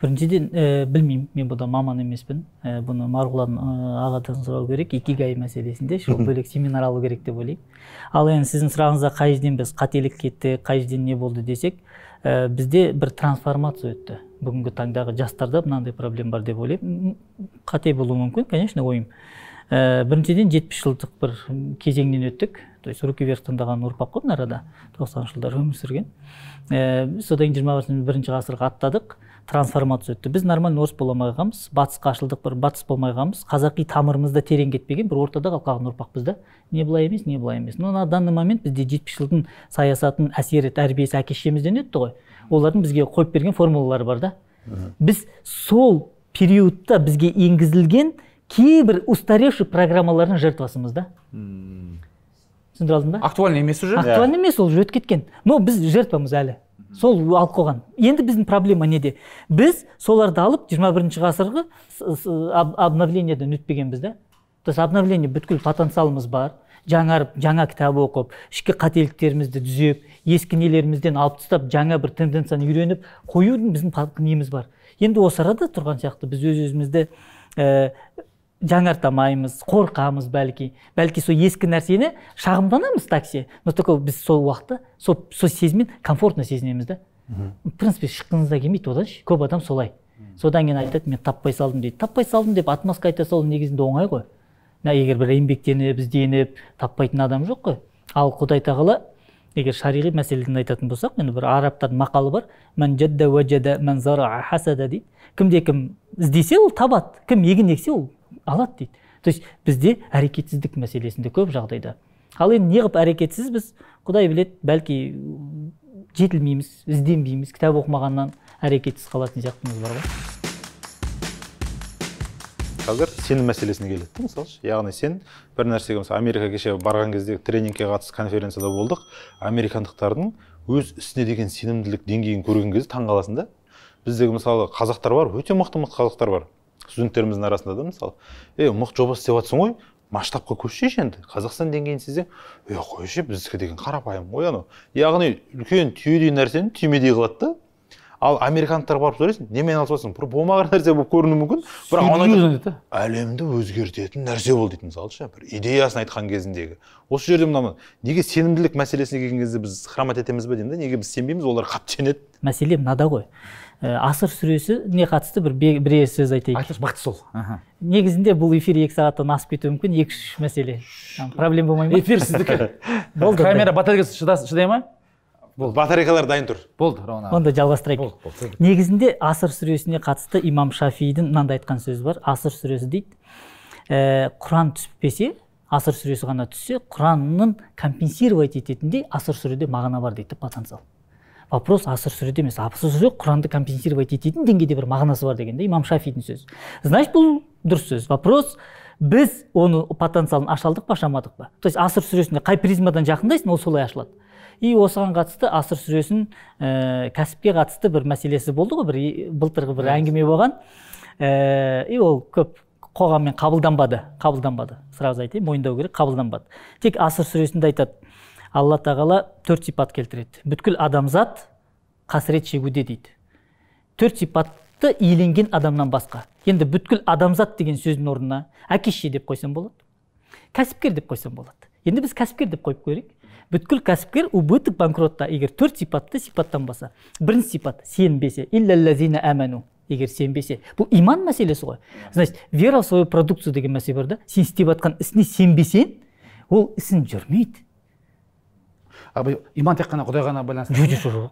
B: Біріншіден ә, білмеймін мен бұда маман емеспін. Ә, бұны марғұлан ә, ағадан сұрау керек. Икигай мәселесінде ол бөлек семинар алу керек деп ойлаймын. Ал енді сіздің сұрағыңызда қай жерден біз қателік кетті қай жерден не болды десек ә, бізде бір трансформация өтті. Бүгінгі таңдағы жастарда мынандай проблема бар деп ойлаймын. Қате болуы мүмкін конечно ойым. Ә, біріншіден жетпіс жылдық бір кезеңнен өттік. То есть руки вверх таңдаған ұрпақ қой мына арада тоқсаныншы жылдары өмір сүрген. Ә, содан кейін жиырма бірінші ғасырға аттадық. Трансформация өтті. Біз нормально орыс бола алмай қалғанбыз батысқа ашылдық бір батыс болмай қалғанбыз қазақи тамырымызда терең кетпеген бір ортада қалып қалған ұрпақпыз да не былай емес не былай емес. Но на данный момент бізде жетпіс жылдың саясатын әсері тәрбиесі әке шешемізден өтті ғой. Олардың бізге қойып берген формулалары бар да. Біз сол периодта бізге енгізілген кейбір устаревший программалардың жертвасымыз да. Түсіндіре алдым ба?
A: Актуальный емес уже?
B: Актуальный емес ол уже өтіп кеткен. Но біз жертвамыз әлі. Сол алып қойған. Енді біздің проблема неде? Біз соларды алып 21 бірінші ғасырғы обновлениеден өтпегенбіз да. То есть обновление бүткіл потенциалымыз бар. Жаңарып жаңа кітап оқып ішкі қателіктерімізді түзеп ескі нелерімізден алып тастап жаңа бір тенденцияны үйреніп қоюдың біздің неміз бар. Енді осы арада тұрған сияқты біз өз өзімізді ә, жаңарта алмаймыз қорқамыз бәлки. Бәлки сол ескі нәрсені шағымданамыз такси. Но только біз сол уақытта сол, сол сезіммен комфортно сезінеміз да. В принципе шыққыңыз да келмейді одан ше көп адам солай. Содан кейін айтады мен таппай салдым дейді. Таппай салдым деп отмазка айта салу негізінде оңай ғой. Егер бір еңбектеніп ізденіп таппайтын адам жоқ қой. Ал құдай тағала егер шариғи мәселеден айтатын болсақ енді бір арабтардың мақалы бар. Дейді. Кімде кім іздесе ол табады кім егін ексе ол алады дейді. То есть бізде әрекетсіздік мәселесінде көп жағдайда. Ал енді неғып әрекетсізбіз құдай біледі бәлки жетілмейміз ізденбейміз кітап оқымағаннан әрекетсіз қалатын сияқтымыз бар ғой.
C: Қазір сенім мәселесіне келеді да мысалы яғни сен бір нәрсеге мысалы америка кеше барған кезде тренингке қатысып конференцияда болдық. Американдықтардың өз ісіне деген сенімділік деңгейін көрген кезде таң қаласың да. Біздегі мысалы қазақтар бар өте мықты мықты қазақтар бар. Студенттеріміздің арасында да мысалы ей мықты жоба істеп жатрсың ғой масштабқа көшсейші енді қазақстан деңгейін істесең е қойшы біздікі деген қарапайым ғой анау яғни үлкен түйедей нәрсені түймедей қылады да. Ал американдықтарға барып сұрайсың немен айналысып жатрсың бір болмаған нәрсе болып көрінуі мүмкін. Бірақ әлемді өзгертетін нәрсе болды дейді мысалы ше бір идеясын айтқан кезіндегі. Осы жерде мына неге сенімділік мәселесіне келген кезде біз хромать етеміз ба деймін да неге біз сенбейміз? Олар қатты сенеді
B: мәселе мынада ғой. Асыр сүресіне қатысты бір бірер сөз айтайық.
A: Айтыңызшы бақыт сол.
B: Негізінде бұл эфир екі сағаттан асып кетуі мүмкін екі үш мәселе проблема болмай ма?
A: Эфир сіздікі. Болды. Камера батарейкасы шыдай ма?
C: Болды. Батарейкалар дайын тұр.
A: Болды
B: онда жалғастырайық. Негізінде асыр сүресіне қатысты имам шафидің мынандай айтқан сөзі бар. Асыр сүресі дейді. Ә, құран түспесе асыр сүресі ғана түссе құранның компенсировать ететіндей асыр сүреде мағына бар дейді потенциал вопрос асыр сүреде емес асыр сүре құранды компенсировать ететін деңгейде бір мағынасы бар деген да имам шафидің сөзі. Значит бұл дұрыс сөз. Вопрос біз оны потенциалын аша алдық па ашамадық па? То есть асыр сүресіне қай призмадан жақындайсың ол солай ашылады. И осыған қатысты асыр сүресін ә, кәсіпке қатысты бір мәселесі болды ғой бір былтырғы бір әңгіме болған. Ә, и ол көп қоғаммен қабылданбады қабылданбады. Сразу айтайын мойындау керек қабылданбады. Тек асыр сүресінде айтады. Алла тағала төрт сипат келтіреді. Бүткіл адамзат қасірет шегуде дейді. Төрт сипатты иеленген адамнан басқа. Енді бүткіл адамзат деген сөздің орнына әке шеше деп қойсам болады кәсіпкер деп қойсам болады. Енді біз кәсіпкер деп қойып көрейік. Бүткіл кәсіпкер убыток банкротта егер төрт сипатты сипаттанбаса бірінші сипат сенбесе. Әмәну егер сенбесе. Бұл иман мәселесі ғой. Значит вера в свою продукцию деген мәселе бар да. Сен істеп жатқан ісіне сенбесең ол ісің жүрмейді.
A: Иман тек қана құдайға ғана байланысты.
B: Жоқ.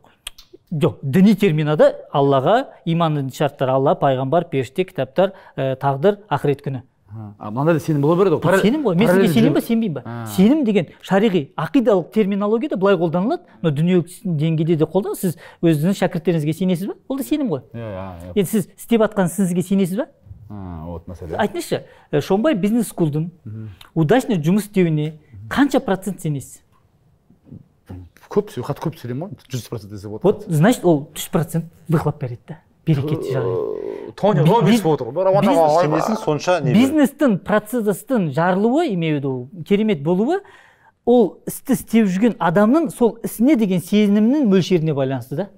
B: Жоқ діни терминада аллаға иманның шарттары алла пайғамбар періште кітаптар ә, тағдыр ақырет күні.
A: Мынандай да сенім бола береді ғой
B: сенім ғой. Мен сізге сенемін ба сенбеймін ба? Сенім деген шариғи ақидалық терминологияда былай қолданылады. Но дүниелік деңгейде де қолдан сіз өзіңіздің шәкірттеріңізге сенесіз ба? Ол да сенім ғой. Иә енді сіз істеп жатқан ісіңізге сенесіз ба?
A: Вот мәселе.
B: Айтыңызшы шомбай бизнес скулдың удачно жұмыс істеуіне қанша процент сенесіз?
A: Көп қатты көп сөйлеймін ғой жүз процент десе болады
B: вот значит ол жүз процент выхлоп береді да берекеті жағдайда
A: тони роббинс болып отыр
C: сонша
B: бизнестің процестің жарылуы имею в виду керемет болуы ол істі істеп жүрген адамның сол ісіне деген сенімінің мөлшеріне байланысты да?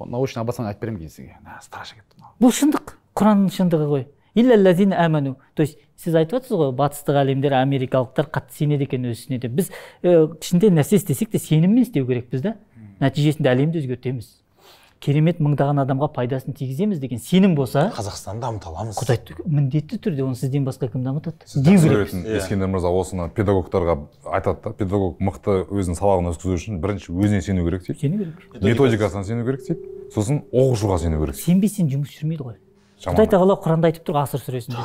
A: Научно обоснование айтып беремін кейін сізге страшно кетті
B: бұл шындық құранның шындығы ғой. Әмәну. То есть сіз айтып жатсыз ғой батыстық әлемдер америкалықтар қатты сенеді екен өз ісіне деп біз ә, нәрсе істесек те сеніммен істеу керекпіз да. Нәтижесінде әлемді өзгертеміз. Керемет мыңдаған адамға пайдасын тигіземіз деген сенім болса
C: қазақстанды дамыта аламыз
B: құдай міндетті түрде оны сізден басқа кім дамытады? Деу
D: Суретін ескендір мырза осыны педагогтарға айтады да педагог мықты өзінің сабағын өткізу үшін бірінші өзіне сену керек дейді.
B: Сену керек.
D: Методикасына сену керек дейді. Сосын оқушыға сену керек дейді.
B: Сенбесең жұмыс жүрмейді ғой. Құдай тағала құранда айтып тұр асыр сүресінде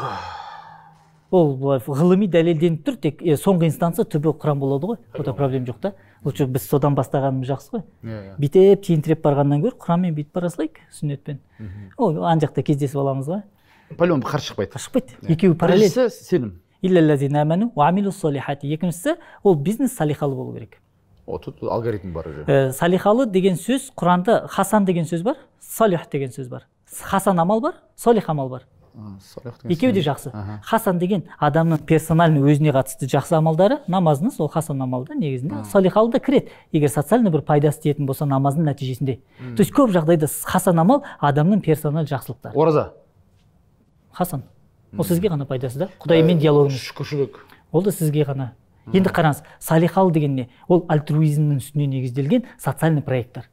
B: ол былай ғылыми дәлелденіп тұр тек е, соңғы инстанция түбі құран болады ғой. Онда проблема жоқ та. Лучше біз содан бастағанымыз жақсы ғой.
A: Иә
B: бүйтіп тентіреп барғаннан гөрі құранмен бүйтіп бара салайық сүннетпен. Ол ана жақта кездесіп аламыз ғой.
A: По любому қарсы шықпайды.
B: Шықпайды екеуі параллель
A: сенім.
B: Екіншісі ол бизнес салихалы болу керек.
A: О тут алгоритм бар уже.
B: Салихалы деген сөз құранда хасан деген сөз бар салих деген сөз бар. Хасан амал бар солих амал бар. Екеуі де жақсы. Хасан деген адамның персональный өзіне қатысты жақсы амалдары намазыңыз ол хасан амал да негізінде. Салихалы да кіреді. Егер социальный бір пайдасы тиетін болса намаздың нәтижесінде. То есть көп жағдайда хасан амал адамның персонал жақсылықтары.
A: Ораза.
B: Хасан ол сізге ғана пайдасы да? Құдаймен диалогыңыз.
A: шүкіршілік.
B: Ол да сізге ғана. Енді қараңыз салихалы деген не? Ол альтруизмнің үстіне негізделген социальный проекттер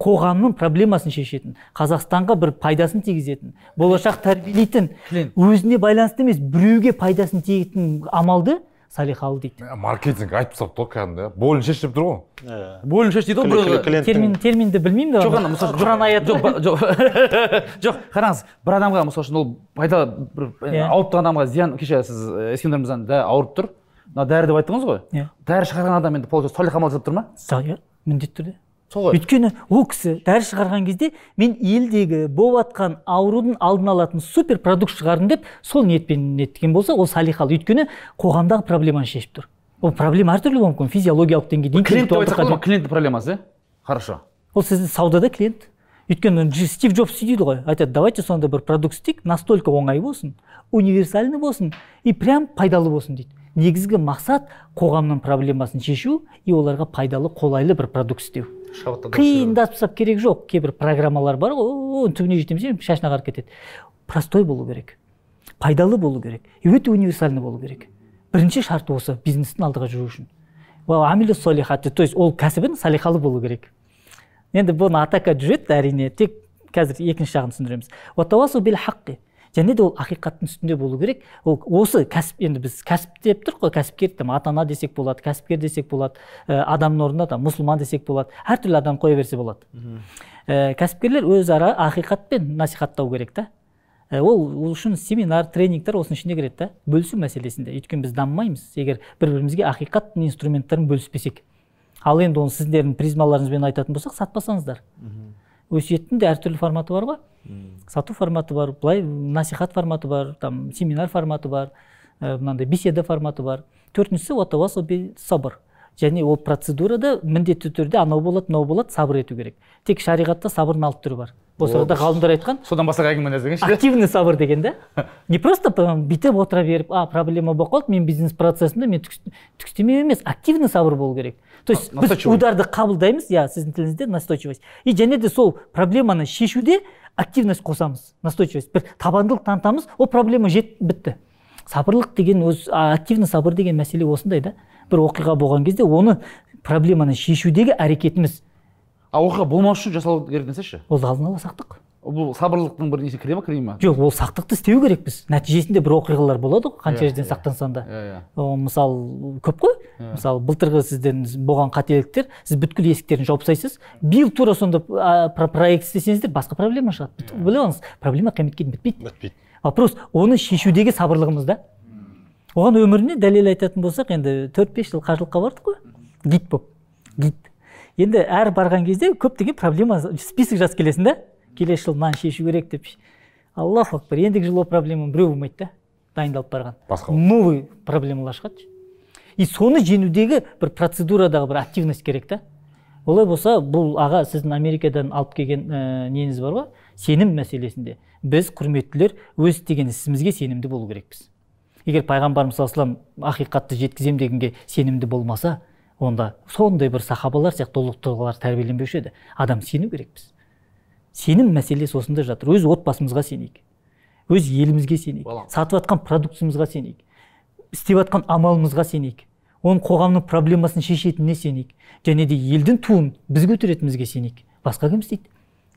B: қоғамның проблемасын шешетін қазақстанға бір пайдасын тигізетін болашақ тәрбиелейтін өзіне байланысты емес біреуге пайдасын тигізетін амалды салихалы дейді.
D: Маркетинг айтып тастапты ғой кәдімгі иә бойын шешіп тұр ғой.
C: Иә.
A: бойын шеш дейді ғой
B: термин терминді білмеймін да
A: жоқ ана мысалы
B: құран аяты
A: жоқ жоқ. Жоқ қараңыз бір адамға мысалы үшін ол пайда бір
B: Иә.
A: ауырып тұрған адамға зиян кеше сіз ескендір мырзаның да ауырып тұр. Мына дәрі деп айттыңыз ғой.
B: Иә.
A: дәрі шығарған адам енді получается салих амал жасап тұр ма?
B: Са- иә, міндетті түрде.
A: Сол ғой.
B: Өйткені ол кісі дәрі шығарған кезде мен елдегі болып жатқан аурудың алдын алатын супер продукт шығардым деп сол ниетпен неткен болса ол салихалы өйткені қоғамдағы проблеманы шешіп тұр. Ол проблема әртүрлі болуы мүмкін. Физиологиялық деңгейде
A: клиент деп айтсақ болады клиент проблемасы иә хорошо.
B: Ол сіздің саудада клиент. Өйткені стив джобс дейді ғой. Айтады давайте сонда бір продукт істейік настолько оңай болсын универсальный болсын и прям пайдалы болсын дейді. Негізгі мақсат қоғамның проблемасын шешу и оларға пайдалы қолайлы бір продукт істеу. Қиындатып керек жоқ. Кейбір программалар бар ғой оның түбіне жетеміз шашына қарып кетеді. Простой болу керек. Пайдалы болу керек. И өте универсальный болу керек. Бірінші шарты осы бизнестің алдыға жүру үшін. То есть ол кәсібін салихалы болу керек. Енді бұны атака жүреді әрине. Тек қазір екінші жағын түсіндіреміз. Және де ол ақиқаттың үстінде болу керек. Ол осы кәсіп енді біз кәсіп деп тұр ғой кәсіпкер там ата ана десек болады кәсіпкер десек болады ә, адамның орнына там мұсылман десек болады әртүрлі адам қоя берсе болады. Ә, кәсіпкерлер өзара ақиқатпен насихаттау керек та. Ол ол үшін семинар тренингтер осының ішіне кіреді да бөлісу мәселесінде. Өйткені біз дамымаймыз. Егер бір бірімізге ақиқат инструменттарын бөліспесек. Ал енді оны сіздердің призмаларыңызбен айтатын болсақ сатпасаңыздар. Өсиеттің де әртүрлі форматы бар ғой. Сату форматы бар былай насихат форматы бар там семинар форматы бар ә, мынандай беседа форматы бар. Төртіншісі уатавасу бил сабр және ол процедурада міндетті түрде анау болады мынау болады сабыр ету керек. Тек шариғатта сабырдың алты түрі бар. Осы арада ғалымдар айтқан
A: содан бастап әңгімені іздегенші
B: активный сабыр деген да? Не просто бүйтіп отыра беріп а проблема болып қалды мен бизнес процесімде мен түк емес активный сабыр болу керек то есть біз ударды қабылдаймыз иә сіздің тіліңізде настойчивость. И және де сол проблеманы шешуде активность қосамыз настойчивость. Бір табандылық танытамыз ол проблема жет бітті. Сабырлық деген өз активный сабыр деген мәселе осындай да. Бір оқиға болған кезде оны проблеманы шешудегі әрекетіміз.
A: А оқиға болмау үшін жасалу керек десеңші?
B: Ол алдын ала сақтық.
A: Бұл сабырлықтың бір несі кіре ма кірмей ма?
B: Жоқ ол сақтықты істеу керекпіз. Нәтижесінде бір оқиғалар болады ғой қанша
A: Иә,
B: жерден
A: иә.
B: сақтансаң да.
A: иә иә.
B: Мысалы көп қой. Мысалы былтырғы сізден болған қателіктер сіз бүткіл есіктерін жауып тастайсыз. Биыл тура сонда проект істесеңіздер басқа проблема шығады. Біле алыңыз проблема қияметке дейін бітпейді.
C: Бітпейді.
B: Вопрос оны шешудегі сабырлығымыз да. Оған өміріне дәлел айтатын болсақ енді төрт бес жыл қажылыққа бардық қой. Гид болып. Гид. Енді әр барған кезде көптеген проблема список жазып келесің да. Келесі жылы мынаны шешу керек деп аллаху акбар. Ендігі жылы ол проблема біреу болмайды да дайындалып барған.
D: Басқа
B: новый проблемалар шығады. И соны жеңудегі бір процедурадағы бір активность керек та. Олай болса бұл аға сіздің америкадан алып келген ә, неңіз бар ғой? Сенім мәселесінде. Біз құрметтілер өз істеген ісімізге сенімді болу керекпіз. Егер пайғамбарымыз саллаллаху алейхи ақиқатты жеткіземін дегенге сенімді болмаса онда сондай бір сахабалар сияқты ұлы тұлғалар тәрбиеленбеуші еді. Адам сену керекпіз. Сенім мәселесі осында жатыр. Өз отбасымызға сенейік. Өз елімізге сенейік. Сатып жатқан продуктымызға сенейік. Істеп жатқан амалымызға сенейік. Оның қоғамның проблемасын шешетініне сенейік. Және де елдің туын біз көтеретінімізге сенейік. Басқа кім істейді?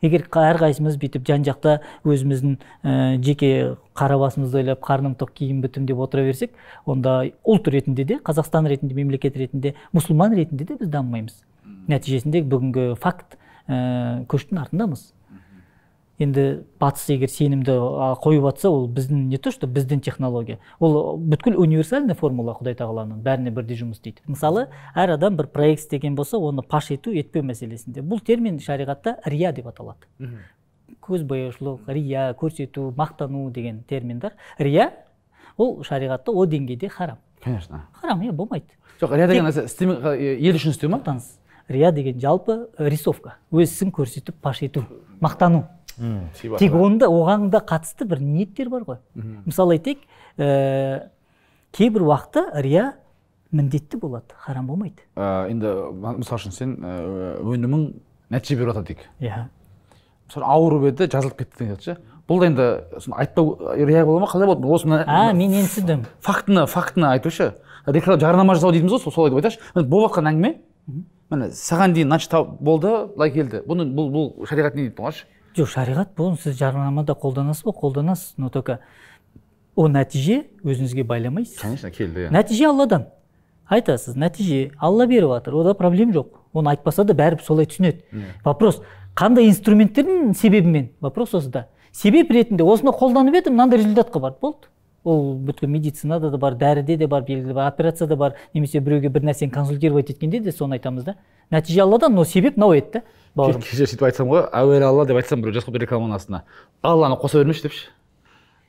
B: Егер әрқайсымыз бүйтіп жан жақта өзіміздің ә, жеке қара басымызды ойлап қарным тоқ киім бітім деп отыра берсек онда ұлт ретінде де қазақстан ретінде мемлекет ретінде мұсылман ретінде де біз дамымаймыз. Нәтижесінде бүгінгі факт ә, көштің артындамыз. Енді батыс егер сенімді қойып жатса ол біздің не то что біздің технология. Ол бүткіл универсальный формула құдай тағаланың бәріне бірдей жұмыс істейді. Мысалы әр адам бір проект істеген болса оны паш ету етпеу мәселесінде. Бұл термин шариғатта рия деп аталады. Көзбояушылық рия көрсету мақтану деген терминдер рия ол шариғатта о деңгейде харам.
A: Конечно.
B: Харам иә болмайды.
A: Жоқ рия деген нәрсе ел үшін істеу ма?
B: рия деген жалпы рисовка. Өз ісін көрсетіп паш ету мақтану. Тек онда оған да қатысты бір ниеттер бар ғой. Мысалы айтайық ә, кейбір уақытта рия міндетті болады харам болмайды.
A: Ә, енді мысалы үшін сен ә, өнімің нәтиже беріп жатыр дейік.
B: Иә.
A: Мысалы ауырып еді жазылып кетті деген ше. Бұл да енді соны айтпау рия бола ма? қалай болады? Осы мына
B: а мен енді түсіндім
A: фактіні фактіні айтушы реклама жарнама жасау дейміз ғой солай деп айтайықшы. Болып жатқан әңгіме міне саған дейін мынанша болды былай келді. Бұны бұл бұл шариғат не дейді болғаншы
B: жоқ шариғат бұны сіз жарнамада қолданасыз ба? Қолданасыз. Но только ол нәтиже өзіңізге байламайсыз
A: конечно келді иә.
B: Нәтиже алладан. Айтасыз нәтиже алла беріп жатыр ода проблема жоқ. Оны айтпаса да бәрібір солай түсінеді. Вопрос қандай инструменттердің себебімен? Вопрос осыда себеп ретінде осыны қолданып едім мынандай результатқа барды. Болды. Ол бүткіл медицинада да бар дәріде де бар белгілі бір операцияда бар. Немесе біреуге бір нәрсені консультировать еткенде де соны айтамыз да. Нәтиже алладан но себеп мынау еді да бауырым.
A: Кеше сөйтіп айтсам ғой әуелі алла деп айтсам біреу жазып қойыпты рекламаның астына алланы қоса бермеші депші.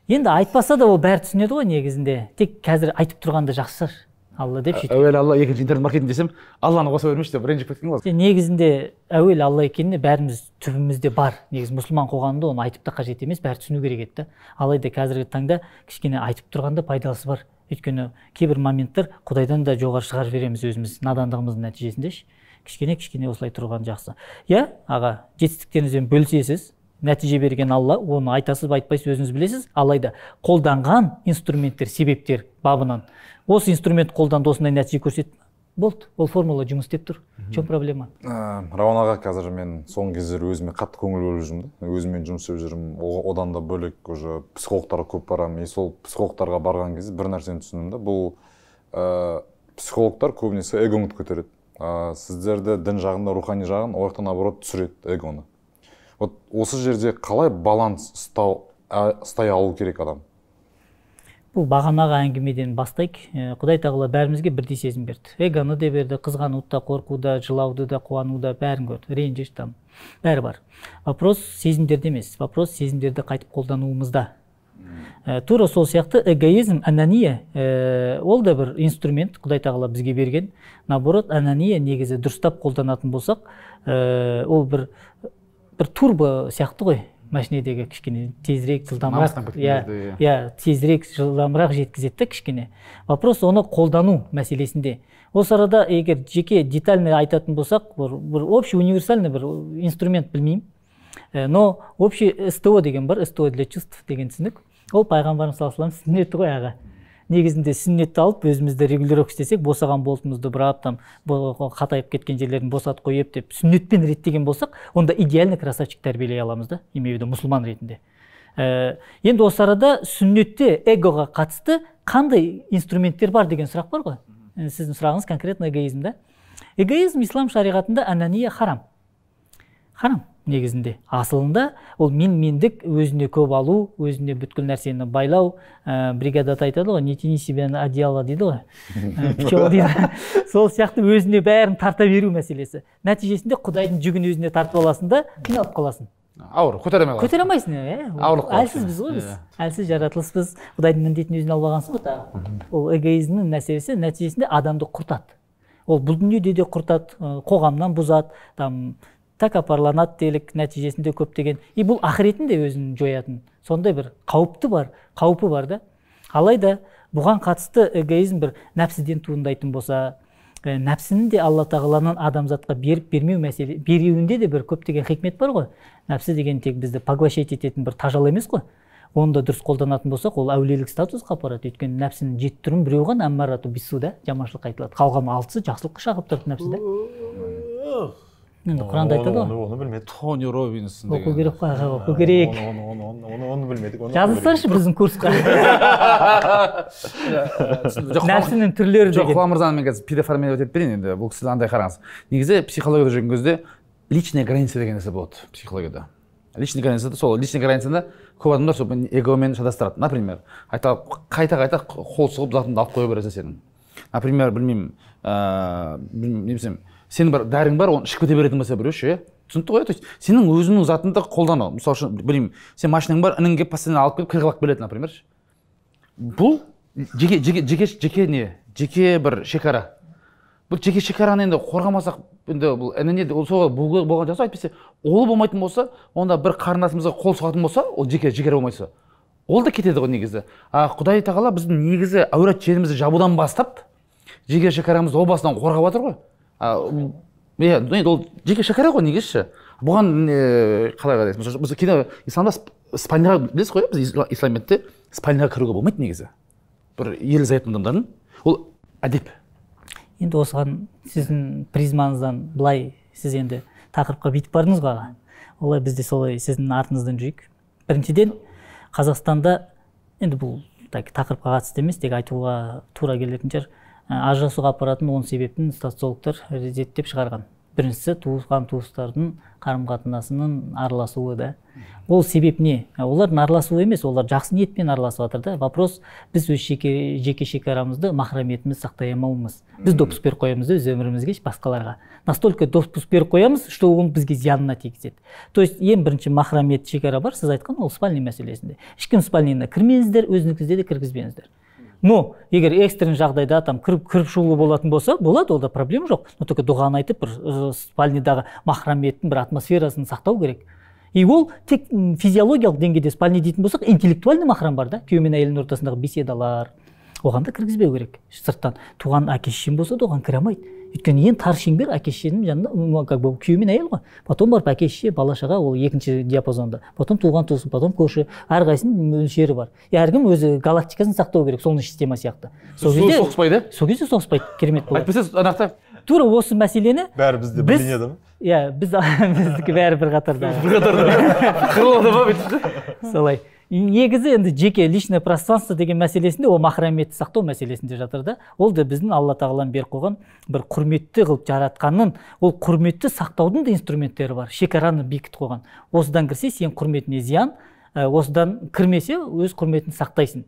B: Енді айтпаса да ол бәрі түсінеді ғой негізінде. Тек қазір айтып тұрғанда жақсы шығар. Алла деп сөйтіп.
A: әуелі алла екінші интернет маркетинг десем алланы қоса бермеші деп ренжіп кеткен ғой
B: негізінде әуелі алла екеніне бәріміз түбімізде бар. Негізі мұсылман қоғамында оны айтып та қажет емес бәрі түсіну керек еді да. Алайда қазіргі таңда кішкене айтып тұрғанда пайдасы бар. Өйткені кейбір моменттер құдайдан да жоғары шығарып жібереміз өзіміз надандығымыздың нәтижесінде ше. Кішкене кішкене осылай тұрған жақсы. Иә аға жетістіктеріңізбен бөлісесіз нәтиже берген алла оны айтасыз ба айтпайсыз өзіңіз білесіз. Алайда қолданған инструменттер себептер бабынан осы инструмент қолданды осындай нәтиже көрсетті болды ол формула жұмыс істеп тұр. В чем проблема?
D: Ә, рауан аға қазір мен соңғы кездері өзіме қатты көңіл бөліп жүрмін да. Өзіммен жұмыс істеп жүрмін. Одан да бөлек уже психологтарға көп барамын. И сол психологтарға барған кезде бір нәрсені түсіндім да. Бұл ә, психологтар көбінесе эгоңды көтереді. Ә, сіздерді дін жағында рухани жағын ол жақта наоборот түсіреді эгоны. Вот осы жерде қалай баланс ұстау ә, ұстай алу керек адам?
B: Бұл бағанағы әңгімеден бастайық. Құдай тағала бәрімізге бірдей сезім берді. Эгоны да берді қызғануды да қорқуды да жылауды да қуануды да бәрін көрді. Ренжіш там бәрі бар. Вопрос сезімдерде емес. Вопрос сезімдерді қайтып қолдануымызда. Ә, тура сол сияқты эгоизм анания ә, ол да бір инструмент құдай тағала бізге берген. Наоборот анания негізі дұрыстап қолданатын болсақ ә, ол бір бір турбо сияқты ғой. Машинедегі кішкене тезірек жылдамырақ иә
A: кезде,
B: иә. тезірек жылдамырақ жеткізеді да кішкене. Вопрос оны қолдану мәселесінде. Осы арада егер жеке детально айтатын болсақ бір, бір общий универсальный бір инструмент білмеймін. Но общий СТО деген бар СТО для чувств деген түсінік. Ол пайғамбарымыз саллаллаху вассалам сүннеті ғой аға. Негізінде сүннетті алып өзімізді регулировка істесек босаған болтымызды бұрап там қатайып кеткен жерлерін босатып қойып деп сүннетпен реттеген болсақ онда идеальный красавчик тәрбиелей аламыз да имею в виду мұсылман ретінде. Ә, енді осы арада сүннетте эгоға қатысты қандай инструменттер бар деген сұрақ бар ғой. Ә, сіздің сұрағыңыз конкретно эгоизм да. Эгоизм ислам шариғатында анания харам. Харам. Негізінде асылында. Ол мен мендік өзіне көп алу өзіне бүткіл нәрсені байлау ә, бригадада айтады ғой не тяни себя на одеяло дейді ғой. Ә, дейді. Сол сияқты өзіне бәрін тарта беру мәселесі. Нәтижесінде құдайдың жүгін өзіне тартып аласың да қиналып қаласың.
A: Ауыр көтере алмай қаласың.
B: Көтере алмайсың иә.
A: Ауырлық
B: әлсізбіз ғой біз.
A: Иә.
B: әлсіз жаратылыспыз. Құдайдың міндетін өзіне алып алғансың ғой тағы. Ол эгоизмнің мәселесі нәтижесінде адамды құртады. Ол бұл дүниеде де құртады қоғамнан бұзады там тәкаппарланады делік нәтижесінде көптеген. И бұл ақыретін де өзін жоятын. Сондай бір қауіпті бар қаупі бар да. Алайда бұған қатысты эгоизм бір нәпсіден туындайтын болса ә, нәпсіні де алла тағаланың адамзатқа беріп бермеу мәселе беруінде де бір көптеген хикмет бар ғой. Нәпсі деген тек бізді поглощать ететін бір тажал емес қой. Оны да дұрыс қолданатын болсақ ол әулиелік статусқа апарады. Өйткені нәпсінің жеті түрін біреу ғана әммарату бису да жаманшылыққа айтылады. Қалған алтысы жақсылыққа шақырып тұрады нәпсі да. Енді құранда айтады ғой
C: оны білмедік
A: тони робинсон
B: оқу
A: деген
B: керек қой аға оқу керек
C: оны білмедік оны
B: жазылсаңшы біздің курсқа
A: жоқ
B: нәпсінің түрлері
A: жоқ
B: деген
A: құлан мырзаны мен қазір переформировать етіп берейін енді бұл кісі андай қараңыз негізі психологияда жүрген кезде личная граница деген нәрсе болады психологияда личный границада сол личный границаны көп адамдар сол эгомен шатастырады например айта қайта қайта қол сұғып затыңды алып қоя бересің сенің например білмеймін ыыы не десем сенің бір дәрің бар оны ішіп кете беретін болса біреу иә түсінікті ғой то есть сенің өзіңнің затыңды қолдану. Мысалы үшін білмеймін сен машинаң бар інің келіп постоянно алып келіп кіргізіп келеді например бұл жеке жеке жеке жеке не? Жеке бір шекара. Бұл жеке шекараны енді қорғамасақ енді бұл ініне ол сол болған жақсы. Әйтпесе ол болмайтын болса онда бір қарындасымызға қол сұғатын болса ол жеке шекара болмайса ол да кетеді ғой негізі. А құдай тағала біздің негізі әурет жерімізді жабудан бастап жеке шекарамызды о басынан қорғап жатыр ғой. Иә енді ол жеке шекара ғой негізі бұған қалай қарайсыз біз кейде исламда сп- спальняға білесіз ғой біз исла- исламиятте спальняға кіруге болмайды негізі бір ерлі зайыпты адамдардың ол әдеп
B: енді осыған сіздің призмаңыздан былай сіз енді тақырыпқа бүйтіп бардыңыз ғой аға олай біз де солай сіздің артыңыздан жүрейік. біріншіден қазақстанда енді бұл так тақырыпқа қатысты емес тек айтуға тура келетін шығар. Ажырасуға апаратын он себептін социологтар зерттеп шығарған. Біріншісі туысқан туыстардың қарым қатынасының араласуы да. Ол себеп не? Ә, олардың араласуы емес олар жақсы ниетпен араласып жатыр да. Вопрос біз өз жеке, жеке шекарамызды махрамиетімізді сақтай алмауымыз. Біз допуск беріп қоямыз өз өмірімізге басқаларға. Настолько допуск беріп қоямыз что ол бізге зиянына тигізеді. То есть ең бірінші махрамиет шекара бар сіз айтқан ол спальный мәселесінде. Ешкім спальныйына кірмеңіздер өзіңізді де кіргізбеңіздер. Но егер экстренный жағдайда там кіріп кіріп шығуға болатын болса болады онда проблема жоқ. Но только дұғаны айтып бір спальныйдағы махрамиеттің бір атмосферасын сақтау керек. И ол тек физиологиялық деңгейде спальный дейтін болсақ интеллектуальный махрам бар да. Күйеу мен әйелдің ортасындағы беседалар. Оған да кіргізбеу керек. Сырттан туған әке шешем болса да оған кіре алмайды. Өйткені ең тар шеңбер әке шешенің жанында как бы күйеу мен әйел ғой. Потом барып әке шеше бала шаға ол екінші диапазонда. Потом туған туыс потом көрші. Әрқайсысының мөлшері бар. И әркім өзі галактикасын сақтау керек солнечный система сияқты. Сол кезде
A: соғыспайды?
B: сол кезде соғыспайды керемет болады
A: әйтпесе ана жақта
B: тура осы мәселені
C: бәрі бізде
B: Біз-
C: білінеді ма
B: иә біз біздікі бәрі бір қатарда.
A: Қырылады ма бүйтіп
B: солай. Негізі енді жеке личное пространство деген мәселесінде ол махрамиетті сақтау мәселесінде жатыр да. Ол да біздің алла тағаланың беріп қойған бір құрметті қылып жаратқанның ол құрметті сақтаудың да инструменттері бар шекараны бекітіп қойған. Осыдан кірсе сен құрметіне зиян осыдан кірмесе өз құрметін сақтайсың.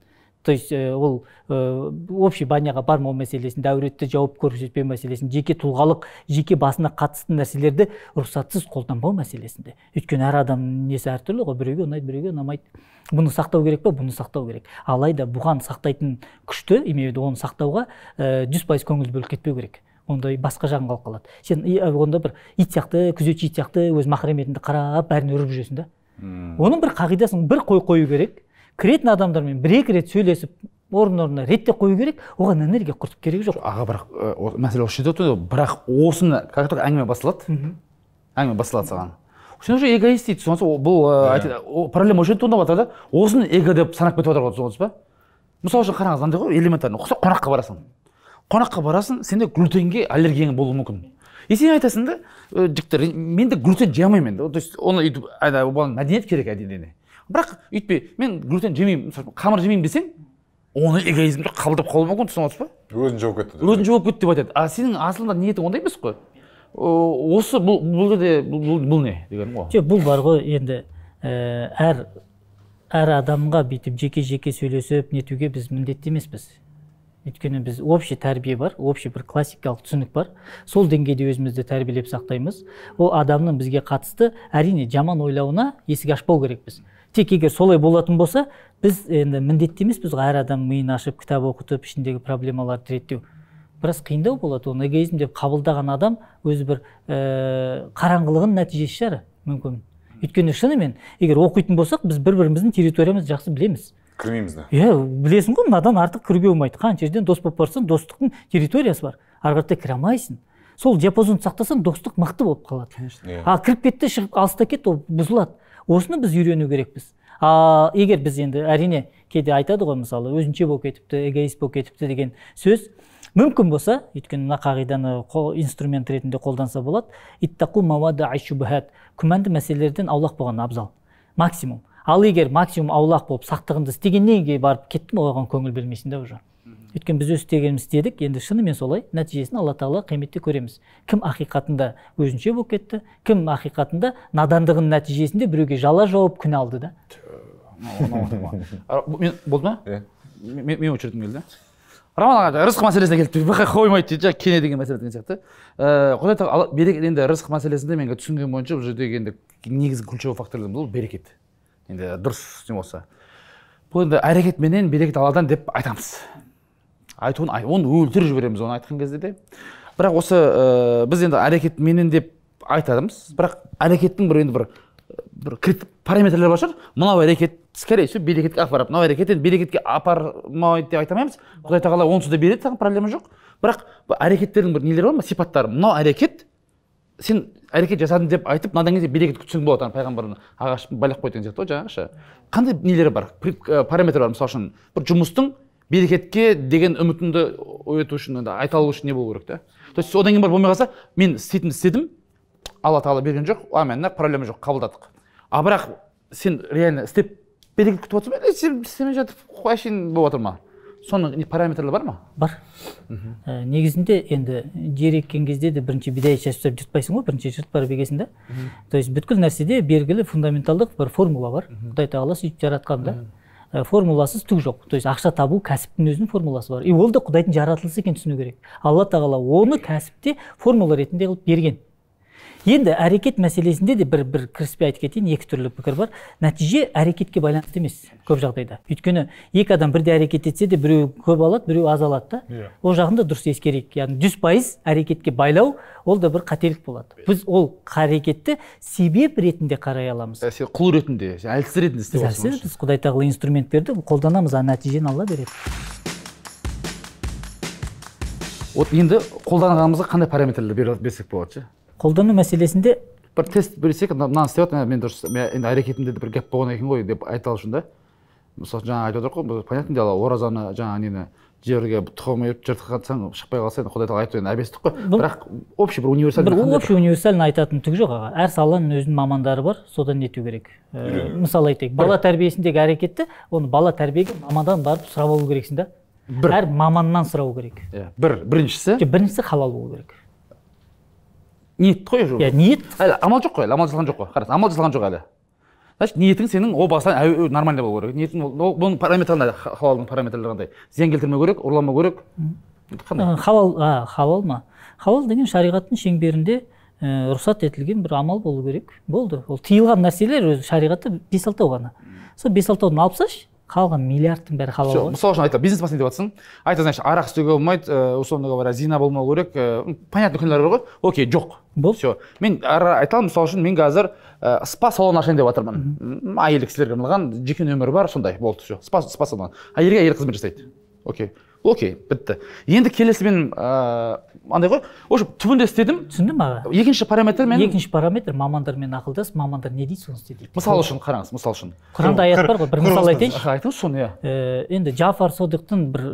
B: То есть ә, ол ә, общий баняға бармау мәселесін дәуретті жауап көрсетпеу мәселесін жеке тұлғалық жеке басына қатысты нәрселерді рұқсатсыз қолданбау мәселесінде. Өйткені әр адамның несі әртүрлі ғой біреуге ұнайды біреуге ұнамайды. Бұны сақтау керек па бұны сақтау керек. Алайда бұған сақтайтын күшті имею оны сақтауға жүз пайыз көңіл бөліп кетпеу керек. Ондай басқа жағын қалып қалады. Сен онда бір ит сияқты күзетші ит сияқты өз махраметіңді қарап бәрін үріп жүресің да. Оның бір қағидасын бір қой қою керек. Кіретін адамдармен бір екі рет сөйлесіп орын орнына реттеп қою керек оған энергия құртып керегі жоқ.
A: Аға бірақ ә, мәселе осы жерде тұр бірақ осыны как только әңгіме басталады әңгіме басталады саған. Сен уже эгоист дейді. Ол- бұл ә, о, проблема осы жерде туындап жатыр да осыны эго деп санап кетіп жатыр ғой түсініп па мысалы үшін қараңыз андай ғой элементарно қонаққа барасың. Қонаққа барасың сенде глютенге аллергияң болуы мүмкін. И сен айтасың да «Э, жігіттер мен де глютен жей алмаймын енді то есть оны өйтіп мәдениет керек әдейі бірақ өйтпей мен глютен жемеймін мысалы қамыр жемеймін десең оны эгоизмді қабылдап қалуы мүмкін түсініп отырсыз ба?
D: Өзін жауып кетті
A: өзін жауап кетті деп айтады. А сенің асылында ниетің ондай емес қой. Осы бұл бұл жерде бұл, бұл, бұл не дегенім ғой?
B: жоқ бұл бар ғой енді ә, әр әр адамға бүйтіп жеке жеке сөйлесіп нетуге біз міндетті емеспіз. Өйткені біз общий тәрбие бар общий бір классикалық түсінік бар. Сол деңгейде өзімізді тәрбиелеп сақтаймыз. Ол адамның бізге қатысты әрине жаман ойлауына есік ашпау керекпіз. Тек егер солай болатын болса біз енді міндетті емеспіз ғой әр адам миын ашып кітап оқытып ішіндегі проблемаларды реттеу. Біраз қиындау болады оны эгоизм деп қабылдаған адам өзі бір ә, қараңғылығының нәтижесі шығар мүмкін. Өйткені шынымен егер оқитын болсақ біз бір біріміздің территориямызды жақсы білеміз.
D: Кірмейміз да.
B: Иә білесің ғой мынадан артық кіруге болмайды. Қанша жерден дос болып барсаң достықтың территориясы бар. Ары қаратай кіре алмайсың. Сол диапазонды сақтасаң достық мықты болып қалады.
D: Иә.
B: а кіріп кетті шығып алыста кет ол бұзылады. Осыны біз үйрену керекпіз. А егер біз енді әрине кейде айтады ғой мысалы өзінше болып кетіпті эгоист болып кетіпті деген сөз мүмкін болса өйткені мына қағиданы инструмент ретінде қолданса болады. Иттақу мавада айшубхат күмәнді мәселелерден аулақ болған абзал. Максимум. Ал егер максимум аулақ болып сақтығыңды істегеннен кейін барып кеттің оған көңіл бөлмейсің да уже. Өйткені біз өз істегенімізді істедік енді шынымен солай нәтижесін алла тағала қияметте көреміз. Кім ақиқатында өзінше болып кетті кім ақиқатында надандығының нәтижесінде біреуге жала жауып күнә алды да.
A: Мен болды ма?
D: Иә
A: мен мен очередім келді. Роман аға рызық мәселесіне келіп қоймайды дейді жаңағы кене деген мәселе деген сияқты. Ыыы құдай тағала берекет енді рызық мәселесінде мен түсінгенім бойынша бұл жердегі енді негізгі ключевой факторлардың бұл берекет. Енді дұрыс не болса. Бұл енді әрекетменен берекет алладан деп айтамыз. Айтуын ай- оны өлтіріп жібереміз оны айтқан кезде де. Бірақ осы ыыы біз енді әрекетменен деп айтамыз бірақ әрекеттің бір енді бір бір параметрлері бар шығар. Мынау әрекет скорее всего берекетке апарады. Мынау әрекет енді берекетке апармайды деп айта алмаймыз құдай тағала онсыз да береді саған проблема жоқ. Бірақ әрекеттердің бір нелері бар ма? Сипаттары. Мынау әрекет сен әрекет жасадың деп айтып мынадан кезде берекет күтсең болады ана пайғамбар ағаш байлап қойды деген сияқты ғой жаңағыша қандай нелері бар? Ә, параметр бар? Мысалы үшін бір жұмыстың берекетке деген үмітіңді ояту үшін енді айта алу үшін не болу керек та то есть одан кейін барып болмай қалса мен істейтінді істедім алла тағала берген жоқ амин проблема жоқ қабылдадық. А бірақ сен реально істеп берекет күтіп отырсың ба? Или сен істемей жатып әшейін болып жатыр ма? Соның не параметрлері бар ма?
B: Бар. Ә, негізінде енді жер еккен кезде де бірінші бидай шашып тастап жыртпайсың ғой бірінші жыртып барып егесің да то есть бүткіл нәрседе белгілі фундаменталдық бір формула бар. Құдай тағала сөйтіп жаратқан да. Формуласыз түк жоқ. То есть ақша табу кәсіптің өзінің формуласы бар. И ол да құдайдың жаратылысы екенін түсіну керек. Алла тағала оны кәсіпте формула ретінде қылып берген. Енді әрекет мәселесінде де бір бір кіріспе айтып кетейін. Екі түрлі пікір бар. Нәтиже әрекетке байланысты емес көп жағдайда. Өйткені екі адам бірдей әрекет етсе де біреу көп алады біреу аз алады да.
C: Иә.
B: ол жағын да дұрыс ескерейік. Яғни жүз пайыз әрекетке байлау ол да бір қателік болады. Біз ол әрекетті себеп ретінде қарай аламыз.
A: Ә, құл ретінде әлсіз ретінде істеп
B: әлсіз біз құдай тағала инструменттерді қолданамыз а нәтижені алла береді.
A: Вот енді қолданғанымызға қандай параметрлер берсек болады ше
B: қолдану мәселесінде
A: бір тест берсек мына- мынаны істеп жатырмын мен дұрыс мен енді әрекетімде де бір гәп болған екен ғой деп айта алу үшін да. Мысалы жаңа айтып отыр ғой бұл понятное дело оразаны жаңа нені жерге тұқым еп жыртқансаң шықпай қалса енді құдай тағала айтты енді әбестік қой.
B: Бұл-
A: бірақ общий бір универсальный
B: бір общий универсальный айтатын түк жоқ аға. Әр саланың өзінің мамандары бар содан нету керек? Ә, мысалы айтайық бала тәрбиесіндегі әрекетті оны бала тәрбиеге мамандан барып сұрап алу керексің да.
A: Бір.
B: әр маманнан сұрау керек.
A: Иә бір. Біріншісі?
B: Жоқ біріншісі халал болу керек.
A: Ниет қой уже
B: иә ниет
A: әлі амал жоқ қой әлі амал жасалған жоқ қой. Қарашы амал жасалған жоқ әлі. Значит ниетің сенің о басынан нормальный болу керек. Ниетің ол- бұның параметрі қандай? Ха- халалдың параметрлері қандай? Зиян келтірмеу керек ұрламау керек. Қандай?
B: Халал а халал ма? Халал деген шариғаттың шеңберінде ә, рұқсат етілген бір амал болу керек. Болды. Ол тыйылған нәрселер өзі шариғатта бес алтау ғана. Сол бес алтаудан алып тасташы қалған миллиардтың бәрі халал ғой.
A: мысалы үшін айтады бизнес басейн деп жатрсың айтады значит арақ істеуге болмайды э, условно говоря зина болмау керек э, понятный күнәлар бар ғой. Окей жоқ.
B: Болды
A: все мен ара айтамын мысалы үшін мен қазір ә, спа салон ашайын деп жатырмын М, әйелді кісілерге арналған жеке нөмірі бар сондай болды все спа спа салон. Әйелге әйел қызмет жасайды. Окей. Окей бітті. Енді келесі мен ыыы андай ғой. В общем түбінде істедім.
B: Түсіндің аға?
A: Екінші параметр мен
B: екінші параметр мамандармен ақылдас мамандар не дейді соны істе дейді
A: мысалы үшін қараңыз мысалы үшін.
B: Құранда аят бар ғой бір мысал айтайыншы.
A: Айтыңыз соны иә.
B: Ә, енді джафар содықтың бір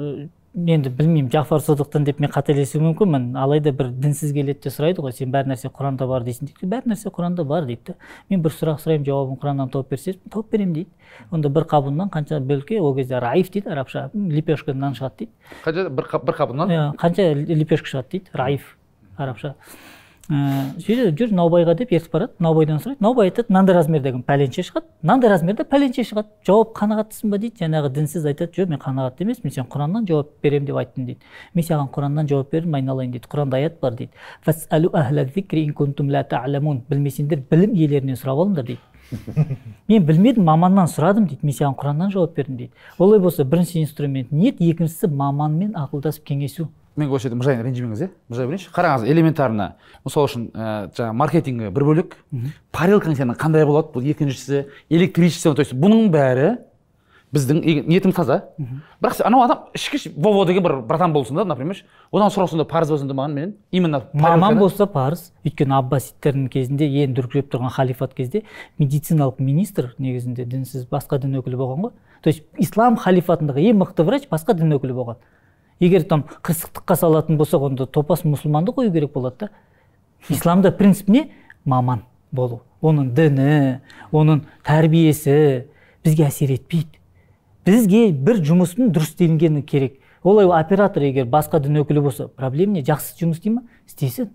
B: енді білмеймін джафар содықтың деп мен қателесуім мүмкінмін алайда бір дінсіз келеді де сұрайды ғой. Сен бәр нәрсе құранда бар дейсің дейді. Бәр нәрсе құранда бар дейді да мен бір сұрақ сұраймын жауабын құраннан тауып берсеңіз тауып беремін дейді. Онда бір қабыннан қанша бөлке ол кезде раиф дейді арабша. Лепешка нан шығады дейді.
A: Қанша бір қап- бір қабынан
B: Иә, қанша лепешка шығады дейді раиф арабша. Ыыы сөйтіп жүр наубайға деп ертіп барады наубайдан сұрайды. Наубай айтады мынандай размердегі пәленше шығады. Мынандай размерде пәленше шығады жауап қанағаттысың ба дейді. Жаңағы дінсіз айтады жоқ мен қанағатты емеспін сен құраннан жауап беремін деп айттың дейді. Мен саған құраннан жауап бердім айналайын дейді. Құранда аят бар дейді. «Фас'алу ахла зикри ин кунтум ла та'ламун». білмесеңдер білім иелерінен сұрап алыңдар дейді. Мен білмедім маманнан сұрадым дейді. Мен саған құраннан жауап бердім дейді. Олай болса бірінші инструмент ниет екіншісі маманмен ақылдасып кеңесу.
A: Мен осы жерде мыржайын ренжімеңіз иә? Мыржай берейінші. Қараңыз элементарно. Мысалы үшін ә, жаңағы маркетингі бір бөлек. Парилкаң сенің қандай болады? Бұл екіншісі электричество. То есть бұның бәрі біздің ниетіміз таза. Бірақ анау адам ішкі вово деген бір братан болсын да например одан сұрау сонда парыз болсын да маған менен. Именно
B: маман болса парыз. Өйткені аббасидтердің кезінде ең дүркіреп тұрған халифат кезде медициналық министр негізінде дінсіз басқа дін өкілі болған ғой. То есть ислам халифатындағы ең мықты врач басқа дін өкілі болған. Егер там қырсықтыққа салатын болсақ онда топас мұсылманды қою керек болады да. Исламда принцип не? Маман болу оның діні оның тәрбиесі бізге әсер етпейді бізге бір жұмыстың дұрыс істелінгені керек. Олай оператор егер басқа дін өкілі болса проблема не? Жақсы жұмыс істей ма? Істесін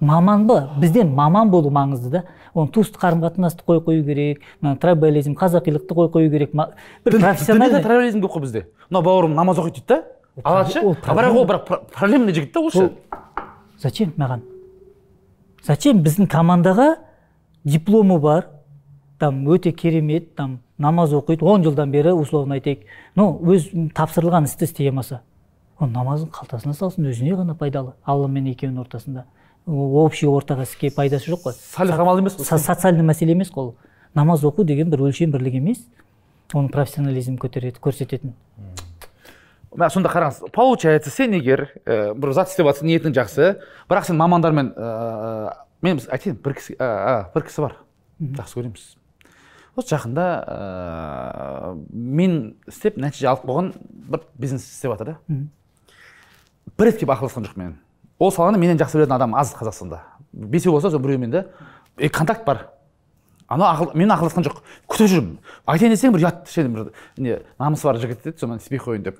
B: маман ба? Бізден маман болу маңызды да. Оны туыстық қарым қатынасты қой қою керек мына трайбализм қазақилықты қой қою керек бір профессиональный.
A: трайбализм көп қой бізде. Мынау бауырым намаз оқиды дейді да? Алады ше а бірақ ол бірақ пр- проблемный жігіт та ол ше
B: зачем маған? Зачем біздің командаға дипломы бар? Там өте керемет там намаз оқиды он жылдан бері условно айтайық. Но өз тапсырылған істі істей алмаса ол намазын қалтасына салсын өзіне ғана пайдалы алла мен екеуінің ортасында. Общий ортаға іске пайдасы жоқ қой.
A: Салих амал емес
B: Со- социальный мәселе емес қой ол. Намаз оқу деген бір өлшем бірлік емес. Оны профессионализм көтереді көрсететін.
A: Мә сонда қараңыз получается сен егер ә, бір зат істеп жатсың ниетің жақсы бірақ сен мамандармен ә, мен айтайын бір кісі ә, бір кісі бар. Жақсы көреміз. Осы жақында ә, мен істеп нәтиже алып қойған бір бизнес істеп жатыр да. Бір рет келіп ақылдасқан жоқ менен ол саланы менен жақсы білетін адам аз қазақстанда. Бесеу болса сол біреумен де. Е, контакт бар. Анау ақыл мен ақылдасқан жоқ. Күтіп жүрмін. Айтайын десең бір ұят ше бір не намысы бар жігіт еді сонымен істемей қояйын деп.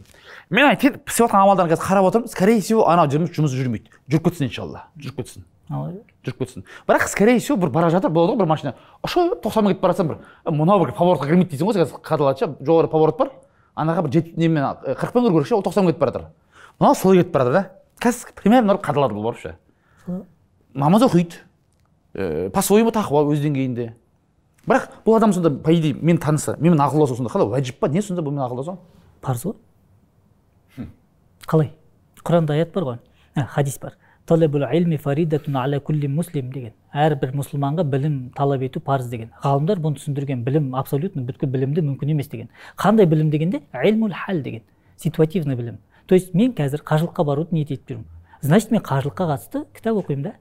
A: Мен айтайын істеп жатқан амалдарын қазір қарап отырмын. Скорее всего анау жұмыс жұмысы жүрмейді. Жүріп кетсін иншалла. Жүріп кетсін. Жүріп кетсін. Бірақ скорее всего бір бара жатыр болады ғой бір машина. Ұшы тоқсанмен кетіп бара жатсам бір «Е, мынау бір поворотқа кірмейді дейсің ғой қазір қадалады ше жоғары поворот бар. Анаға бір жеті немен э, қырықпен кіру керек ше ол тоқсанмен кетіп бара жатыр мынау солай кетіп бара жатыр да. Қазір примерно қадалады бұл барып ше. Намаз оқиды. Ә, по своему тақуа өз деңгейінде. Бірақ бұл адам сонда по идее мен таныса менімен ақылдасу сонда. Қалай уәжіп па? Не сонда бұнымен ақылдасу
B: парыз ғой. Қалай? Құранда аят бар ғой. Ә, хадис бар. Деген. Әрбір мұсылманға білім талап ету парыз деген. Ғалымдар бұны түсіндірген. Білім абсолютно бүткіл білімді мүмкін емес деген. Қандай білім дегенде? Илмул хал деген. Ситуативный білім. То есть мен қазір қажылыққа баруды ниет етіп жүрмін. Значит мен қажылыққа қатысты кітап оқимын да.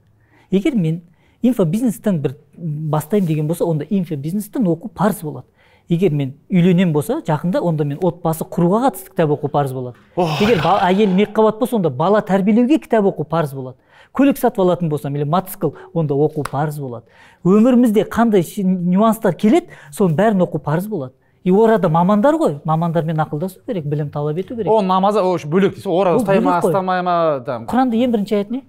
B: Егер мен инфобизнестен бір бастаймын деген болса онда инфобизнестен оқу парыз болады. Егер мен үйленем болса жақында онда мен отбасы құруға қатысты кітап оқу парыз болады. Егер ба- әйелім екіқабат болса онда бала тәрбиелеуге кітап оқу парыз болады. Көлік сатып алатын болсам или мотоцикл онда оқу парыз болады. Өмірімізде қандай нюанстар келеді соның бәрін оқу парыз болады. И орада мамандар ғой. Мамандармен ақылдасу керек білім талап ету керек.
A: Ол намазы ол бөлек дейсің ғой ораза ұстай ма ұстамай ма там.
B: Құранда ең бірінші аят не?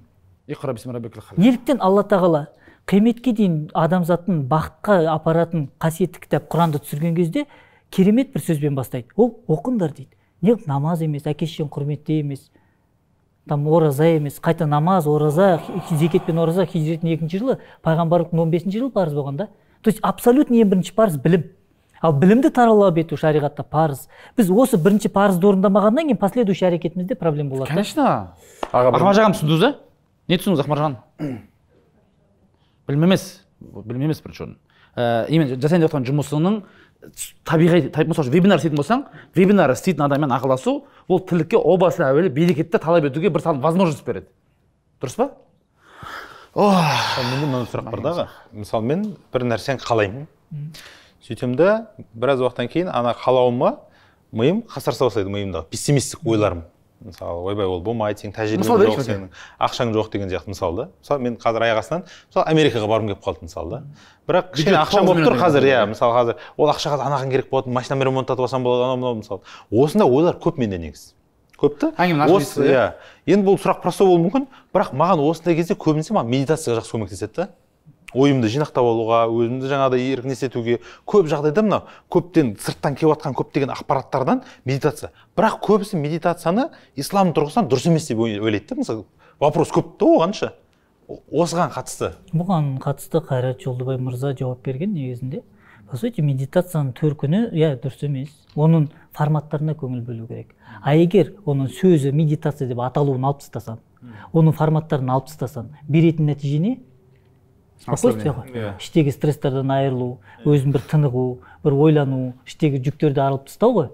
B: Неліктен алла тағала қияметке дейін адамзаттың бақытқа апаратын қасиетті кітап құранды түсірген кезде керемет бір сөзбен бастайды. Ол оқыңдар дейді. Не намаз емес әке шешені құрметте емес там ораза емес қайта намаз ораза зекет пен ораза хижреттің екінші жылы пайғамбарлықтың он бесінші жылы парыз болған да. То есть абсолютно ең бірінші парыз білім. Ал білімді талап ету шариғатта парыз. Біз осы бірінші парызды орындамағаннан кейін последующий әрекетімізде проблема болады да.
A: конечно.
D: Аға
A: ақмаржан түсіндіңіз ба не түсіндіңіз ақмаржан білім емес білім емес бірінші орын ә, именно жасайын деп жатқан жұмысыңның табиғи та- мысалы үшін вебинар істейтін болсаң вебинар істейтін адаммен ақылдасу ол тірлікке о баста әуелі берекетті талап етуге бір саған возможность береді. Дұрыс па?
C: Менде мынандай сұрақ бар да аға. Мысалы мен бір нәрсені қалаймын. Сөйтемін да біраз уақыттан кейін ана қалауыма миым қасарыса бастайды миымдағы пессимистік ойларым. Мысалы ойбай ол болмайды сенің тәжірибең жоқ сенің ақшаң жоқ деген сияқты мысалы да мысалы мен қазір аяқ астынан мысалы америкаға барғым келіп қалды мысалы да бірақ кішкене ақшам болып тұр қазір иә. мысалы қазір ол ақшаға анаған керек болатын машинамды ремонттатып алсам болады анау мынау мысалы. Осындай ойлар көп менде негізі. Көп та
A: кетті,
C: иә. енді бұл сұрақ простой болуы мүмкін бірақ маған осындай кезде көбінесе маған медитация жақсы көмектеседі да. Ойымды жинақтап алуға өзімді жаңағыдай еркін есетуге көп жағдайда мынау көптен сырттан келіп жатқан көптеген ақпараттардан медитация. Бірақ көбісі медитацияны ислам тұрғысынан дұрыс емес деп ой- ойлайды да мысалы вопрос көп та оған ше осыған қатысты.
B: Бұған қатысты қайрат жолдыбай мырза жауап берген негізінде по сути медитацияның төркіні иә дұрыс емес оның форматтарына көңіл бөлу керек. А егер оның сөзі медитация деп аталуын алып тастасаң оның форматтарын алып тастасаң беретін нәтиже не? Спокойствие ғой іштегі стресстардан айырылу өзін бір тынығу бір ойлану іштегі жүктерді алып тастау ғой.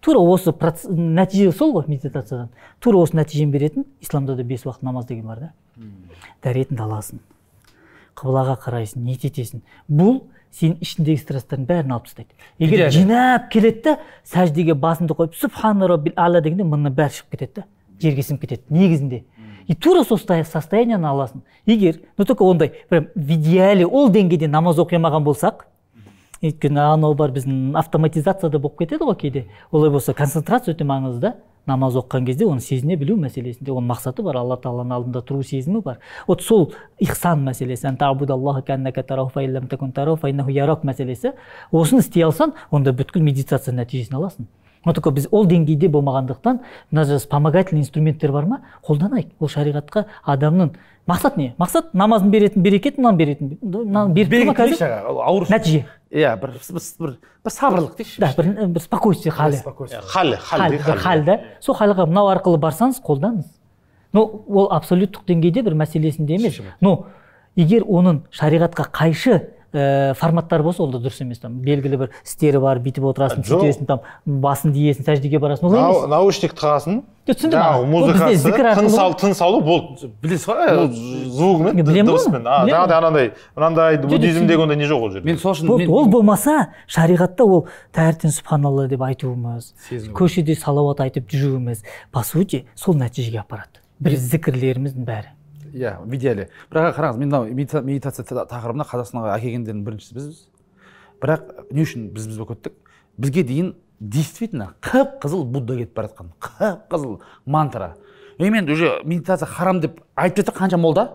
B: Тура осы проц- нәтиже сол ғой медитациядан. Тура осы нәтижені беретін исламда да бес уақыт намаз деген бар да. Дәретіңді аласың қыблаға қарайсың ниет етесің бұл сенің ішіндегі стресстардың бәрін алып тастайды. Егер жинап келеді да сәждеге басыңды қойып субхана роббил дегенде бәрі шығып кетеді да жерге сіңіп кетеді негізінде. И тура сол состоя- состоянияны аласың. Егер но только ондай прям в идеале ол деңгейде намаз оқи алмаған болсақ өйткені анау бар біздің автоматизацияда болып кетеді ғой кейде. Олай болса концентрация өте маңызды. Да намаз оқыған кезде оны сезіне білу мәселесінде оның мақсаты бар. Алла тағаланың алдында тұру сезімі бар. Вот сол ихсан мәселесі мәселесі осыны істей алсаң онда бүткіл медитация нәтижесін аласың. Но только біз ол деңгейде болмағандықтан мына жер вспомогательный инструменттер бар ма? Қолданайық. Ол шариғатқа адамның мақсат не? Мақсат намазын беретін берекет мынаны беретін мынаны беріп тұр ма қазір?
A: ауыр
B: нәтиже.
A: Иә бір бір бір, сабырлық дейікші
B: да бір, бір спокойствие халі.
A: спокойствие.
C: Хал хал
B: да сол халға мынау арқылы барсаңыз қолданыңыз. Но ол абсолюттық деңгейде бір мәселесінде емес. Но егер оның шариғатқа қайшы ә, форматтар болса ол да дұрыс емес там. Белгілі бір істері бар бүйтіп отырасың сөйтесің там басыңды иесің сәждеге барасың. Олай емес.
C: наушник тағасың
B: түсіндім
C: музыкасы тыныс алу болды
A: білесіз
C: ол
A: ғой
C: звугымен
B: Мен білемін ғой,
C: дыбыспен. Жаңағыдай анандай мынандай буддизмдегі ондай не жоқ ол жерде.
A: Мен сол үшін
B: ол болмаса шариғатта ол таңертең субханалла деп айтуымыз көшеде салауат айтып жүруіміз по сути сол нәтижеге апарады. Бір зікірлеріміздің бәрі.
A: Иә в идеале бірақ қараңыз мен мынау медита- медитация та- тақырыбына қазақстанға әкелгендердің біріншісі бізбіз бірақ не үшін біз біз болып кеттік бізге дейін действительно қып қызыл будда кетіп бара жатқан. Қып қызыл мантра. Мен уже медитация харам деп айтып жатыр қанша молда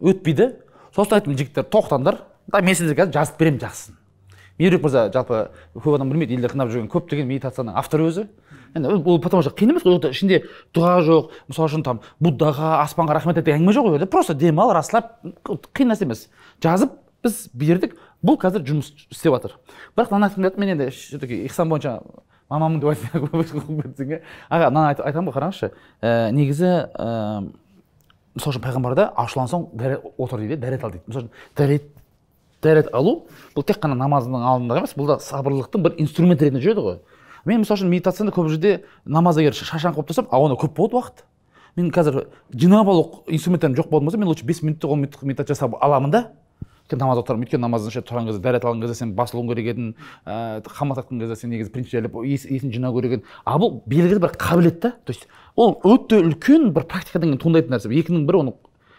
A: өтпейді. Сосын айттым жігіттер тоқтаңдар. Да мен сіздерге қазір жазып беремін жақсысын. Меруерт мырза жалпы көп адам білмейді елде қинап жүрген көптеген медитацияның авторы өзі. Енді ол потому что қиын емес қой ішінде дұға жоқ. Мысалы үшін там буддаға аспанға рахмет айт әңгіме жоқ ол жерде просто демал расслаб қиын нәрсе емес. Жазып біз бердік. Бұл қазір жұмыс істеп жатыр. Бірақ мынаны айтқым келеді мен енді все таки ихсан бойынша мамамын деп айтсаң аға мынаны айт- айтамын ғой қараңызшы. Ә, негізі ә, мысалы үшін пайғамбарда ашулансаң дәрет отыр дейді дәрет ал дейді. Мысалы үшін дәрет дәрет алу бұл тек қана намаздың алдында емес бұл да сабырлықтың бір инструмент ретінде жүреді ғой. Мен мысалы үшін медитацияны көп жерде намаз егер шашаң қылып тастасам а онда көп болады уақыт. Мен қазір жинап алу инструменттерім жоқ болатын болса мен лучше бес минуттық он минуттық медитация жасап аламын да. Өйткені намаз отырамын өйткені намаздың ішінде тұрған кезде дәрет алған кезде сен басылуың керек едің ііі қамат айтқан кезде сен негізі принципиалеп ес, есін жинау керек едің. А бұл белгілі бір қабілет та. То есть ол өте үлкен бір практикадан кейін туындайтын нәрсе. Екінің бірі оны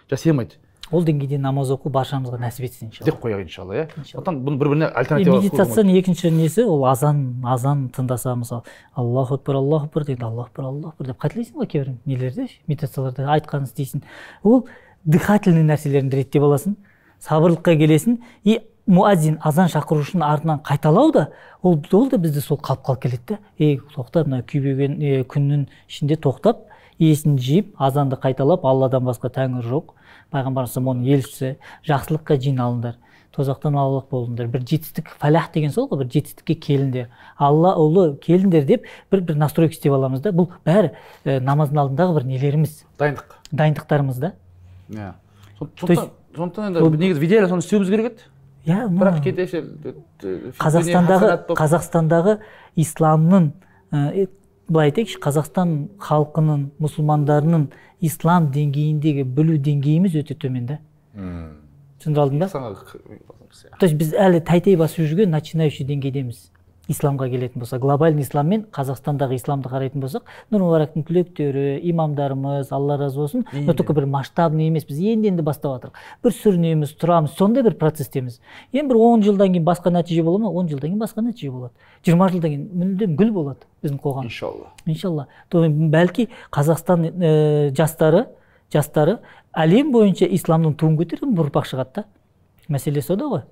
A: жасай алмайды.
B: Ол деңгейде намаз оқу баршамызға нәсіп етсін иншалла.
A: Деп қояйық иншалла иә. Сондықтан бұның бір біріне альтернатива
B: медитацияның екінші несі ол азан азан тыңдаса мысалы аллаху акбар аллаху акбар дейді аллаху акбар аллаху акбар деп қателейсің ғой кейбір нелерде медитацияларда айтқанын істейсің. Ол дыхательный нәрселерді реттеп аласың сабырлыққа келесің. И муазин азан шақырушының артынан қайталау да ол ол да бізді сол қалып қалып келеді да ей тоқта мына күйбеген күннің ішінде тоқтап есін жиып азанды қайталап алладан басқа тәңір жоқ. Пайғамбарымыз оның елшісі жақсылыққа жиналыңдар тозақтан аулақ болыңдар бір жетістік фалях деген сол ғой бір жетістікке келіңдер. Алла ұлы келіңдер деп бір бір настройка істеп аламыз да бұл бәрі ә, намаздың алдындағы бір нелеріміз.
A: Дайындық.
B: Дайындықтарымыз да.
A: Иә. Сондықтан енді негізі в идеале соны істеуіміз керек еді?
B: Иә
A: бірақ кейде
B: қазақстандағы қазақстандағы исламның былай айтайықшы қазақстан халқының мұсылмандарының ислам деңгейіндегі білу деңгейіміз өте төмен да. Түсіндіре алдым ба? То есть біз әлі тәй тәй басып жүрген начинающий деңгейдеміз. Исламға келетін болсақ глобальный ислам мен қазақстандағы исламды қарайтын болсақ нұр мүбарактың түлектері имамдарымыз алла разы болсын но только бір масштабный емес біз енді енді бастап жатырмық бір сүрінеміз тұрамыз сондай бір процесстеміз енді бір он жылдан кейін басқа нәтиже бола ма? он жылдан кейін басқа нәтиже болады. Жиырма жылдан кейін мүлдем гүл болады біздің қоғам.
A: Иншалла.
B: Иншалла. Бәлки қазақстан ә, жастары жастары әлем бойынша исламның туын көтерген бір ұрпақ шығады да. Мәселе сода ғой.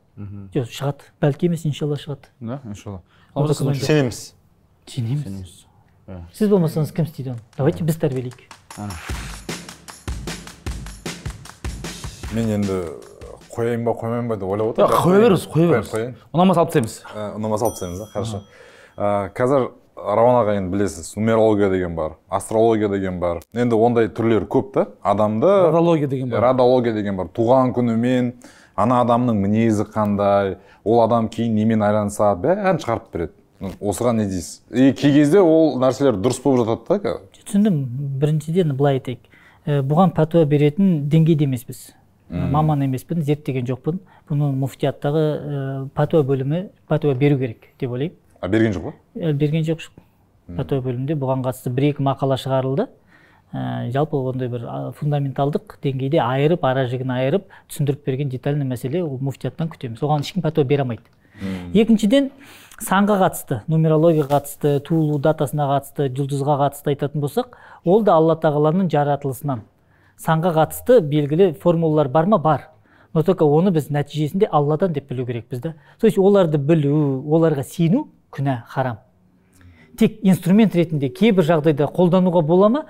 B: Жоқ шығады. Бәлки емес иншалла шығады.
A: Да иншалла.
C: Сенеміз.
B: Сенеміз. Сіз болмасаңыз кім істейді оны? Давайте біз тәрбиелейік.
D: Мен енді қояйын ба қоймайын ба деп ойлап отырмын.
A: Қоя беріңіз қоя беріңіз.
D: қояйын.
A: Ұнамаса алып тастаймыз.
D: Ұнамаса алып тастаймыз да хорошо. Қазір рауан аға енді білесіз нумерология деген бар астрология деген бар. Енді ондай түрлері көп та. Адамды
A: радология деген бар.
D: Радология деген бар. Туған күнімен ана адамның мінезі қандай ол адам кейін немен айналысады? Бәрін шығарып береді. Осыған не дейсіз? И кей кезде ол нәрселер дұрыс болып жатады да
B: түсіндім біріншіден былай айтайық. Ә, бұған пәтуа беретін деңгейде емеспіз. Маман емеспін зерттеген жоқпын. Бұны муфтияттағы ә, пәтуа бөлімі пәтуа беру керек деп ойлаймын.
D: А берген жоқ па?
B: Берген жоқ. Пәтуа бөлімінде бұған қатысты бір екі мақала шығарылды. Ә, жалпы ондай бір фундаменталдық деңгейде айырып ара жігін айырып түсіндіріп берген детальный мәселе ол муфтияттан күтеміз. Оған ешкім пәтуа бере алмайды. Екіншіден санға қатысты нумерологияға қатысты туылу датасына қатысты жұлдызға қатысты айтатын болсақ ол да алла тағаланың жаратылысынан. Санға қатысты белгілі формулалар бар ма? Бар. Но только оны біз нәтижесінде алладан деп білу керекпіз да. То есть оларды білу оларға сену күнә харам. Тек инструмент ретінде кейбір жағдайда қолдануға бола ма?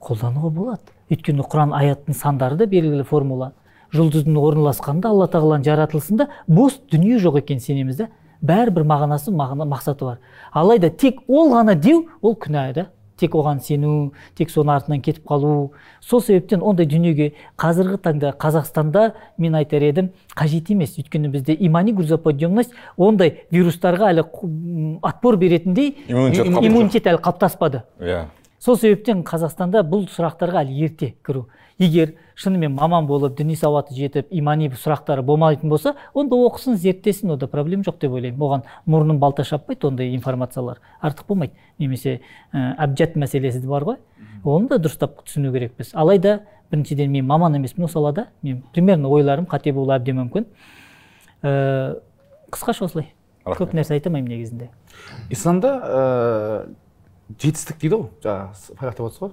B: Қолдануға болады. Өйткені құран аяттың сандары да белгілі формула. Жұлдыздың орналасқаны да алла тағаланың жаратылысында бос дүние жоқ екенін сенеміз да бәрібір мағынасы мағына, мақсаты бар. Алайда тек ол ғана деу ол күнә да. Тек оған сену тек соның артынан кетіп қалу. Сол себептен ондай дүниеге қазіргі таңда қазақстанда мен айтар едім қажет емес. Өйткені бізде имани грузоподъемность ондай вирустарға әлі отпор беретіндей
D: иммунитет
B: әлі қалыптаспады
D: иә.
B: Сол себептен қазақстанда бұл сұрақтарға әлі ерте кіру. Егер шынымен маман болып діни сауаты жетіп имани сұрақтары болмайтын болса онда оқысын зерттесін онда проблема жоқ деп ойлаймын. Оған мұрнын балта шаппайды ондай информациялар артық болмайды. Немесе ә, әбжат мәселесі бар ғой. Оны да дұрыстап түсіну керекпіз. Алайда біріншіден мен маман емеспін осы салада. Мен примерно ойларым қате болуы әбден мүмкін. Ә, қысқаша осылай. Көп нәрсе айта алмаймын негізінде.
A: Исламда ә, жетістік дейді ғой. Жаңағы фалақ деп отырсыз ғой.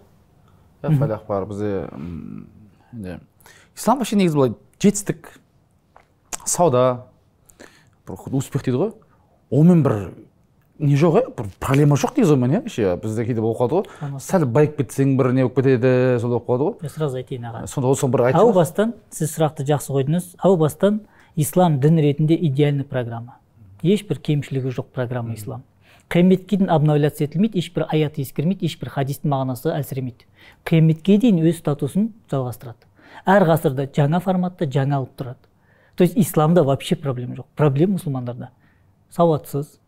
A: Иә фалақ бар бізде енді ислам вообще негізі былай жетістік сауда бір успех дейді ғой. Онымен бір не жоқ иә бір проблема жоқ негізі онымен иә. Вообще бізде кейде болып қалды ғой. Сәл байып кетсең бір не болып кетеді солай болып қалады ғой.
B: Мен сразу айтайын аға.
A: Сонда осы бір
B: әу
A: айтып
B: бастан сіз сұрақты жақсы қойдыңыз. Әу бастан ислам дін ретінде идеальный программа. Ешбір кемшілігі жоқ программа ислам. Қияметке дейін обновляться етілмейді ешбір аят ескермейді ешбір хадистің мағынасы әлсіремейді. Қияметке дейін өз статусын жалғастырады. Әр ғасырда жаңа форматта жаңа алып тұрады. То есть исламда вообще проблема жоқ. Проблема мұсылмандарда. Сауатсыз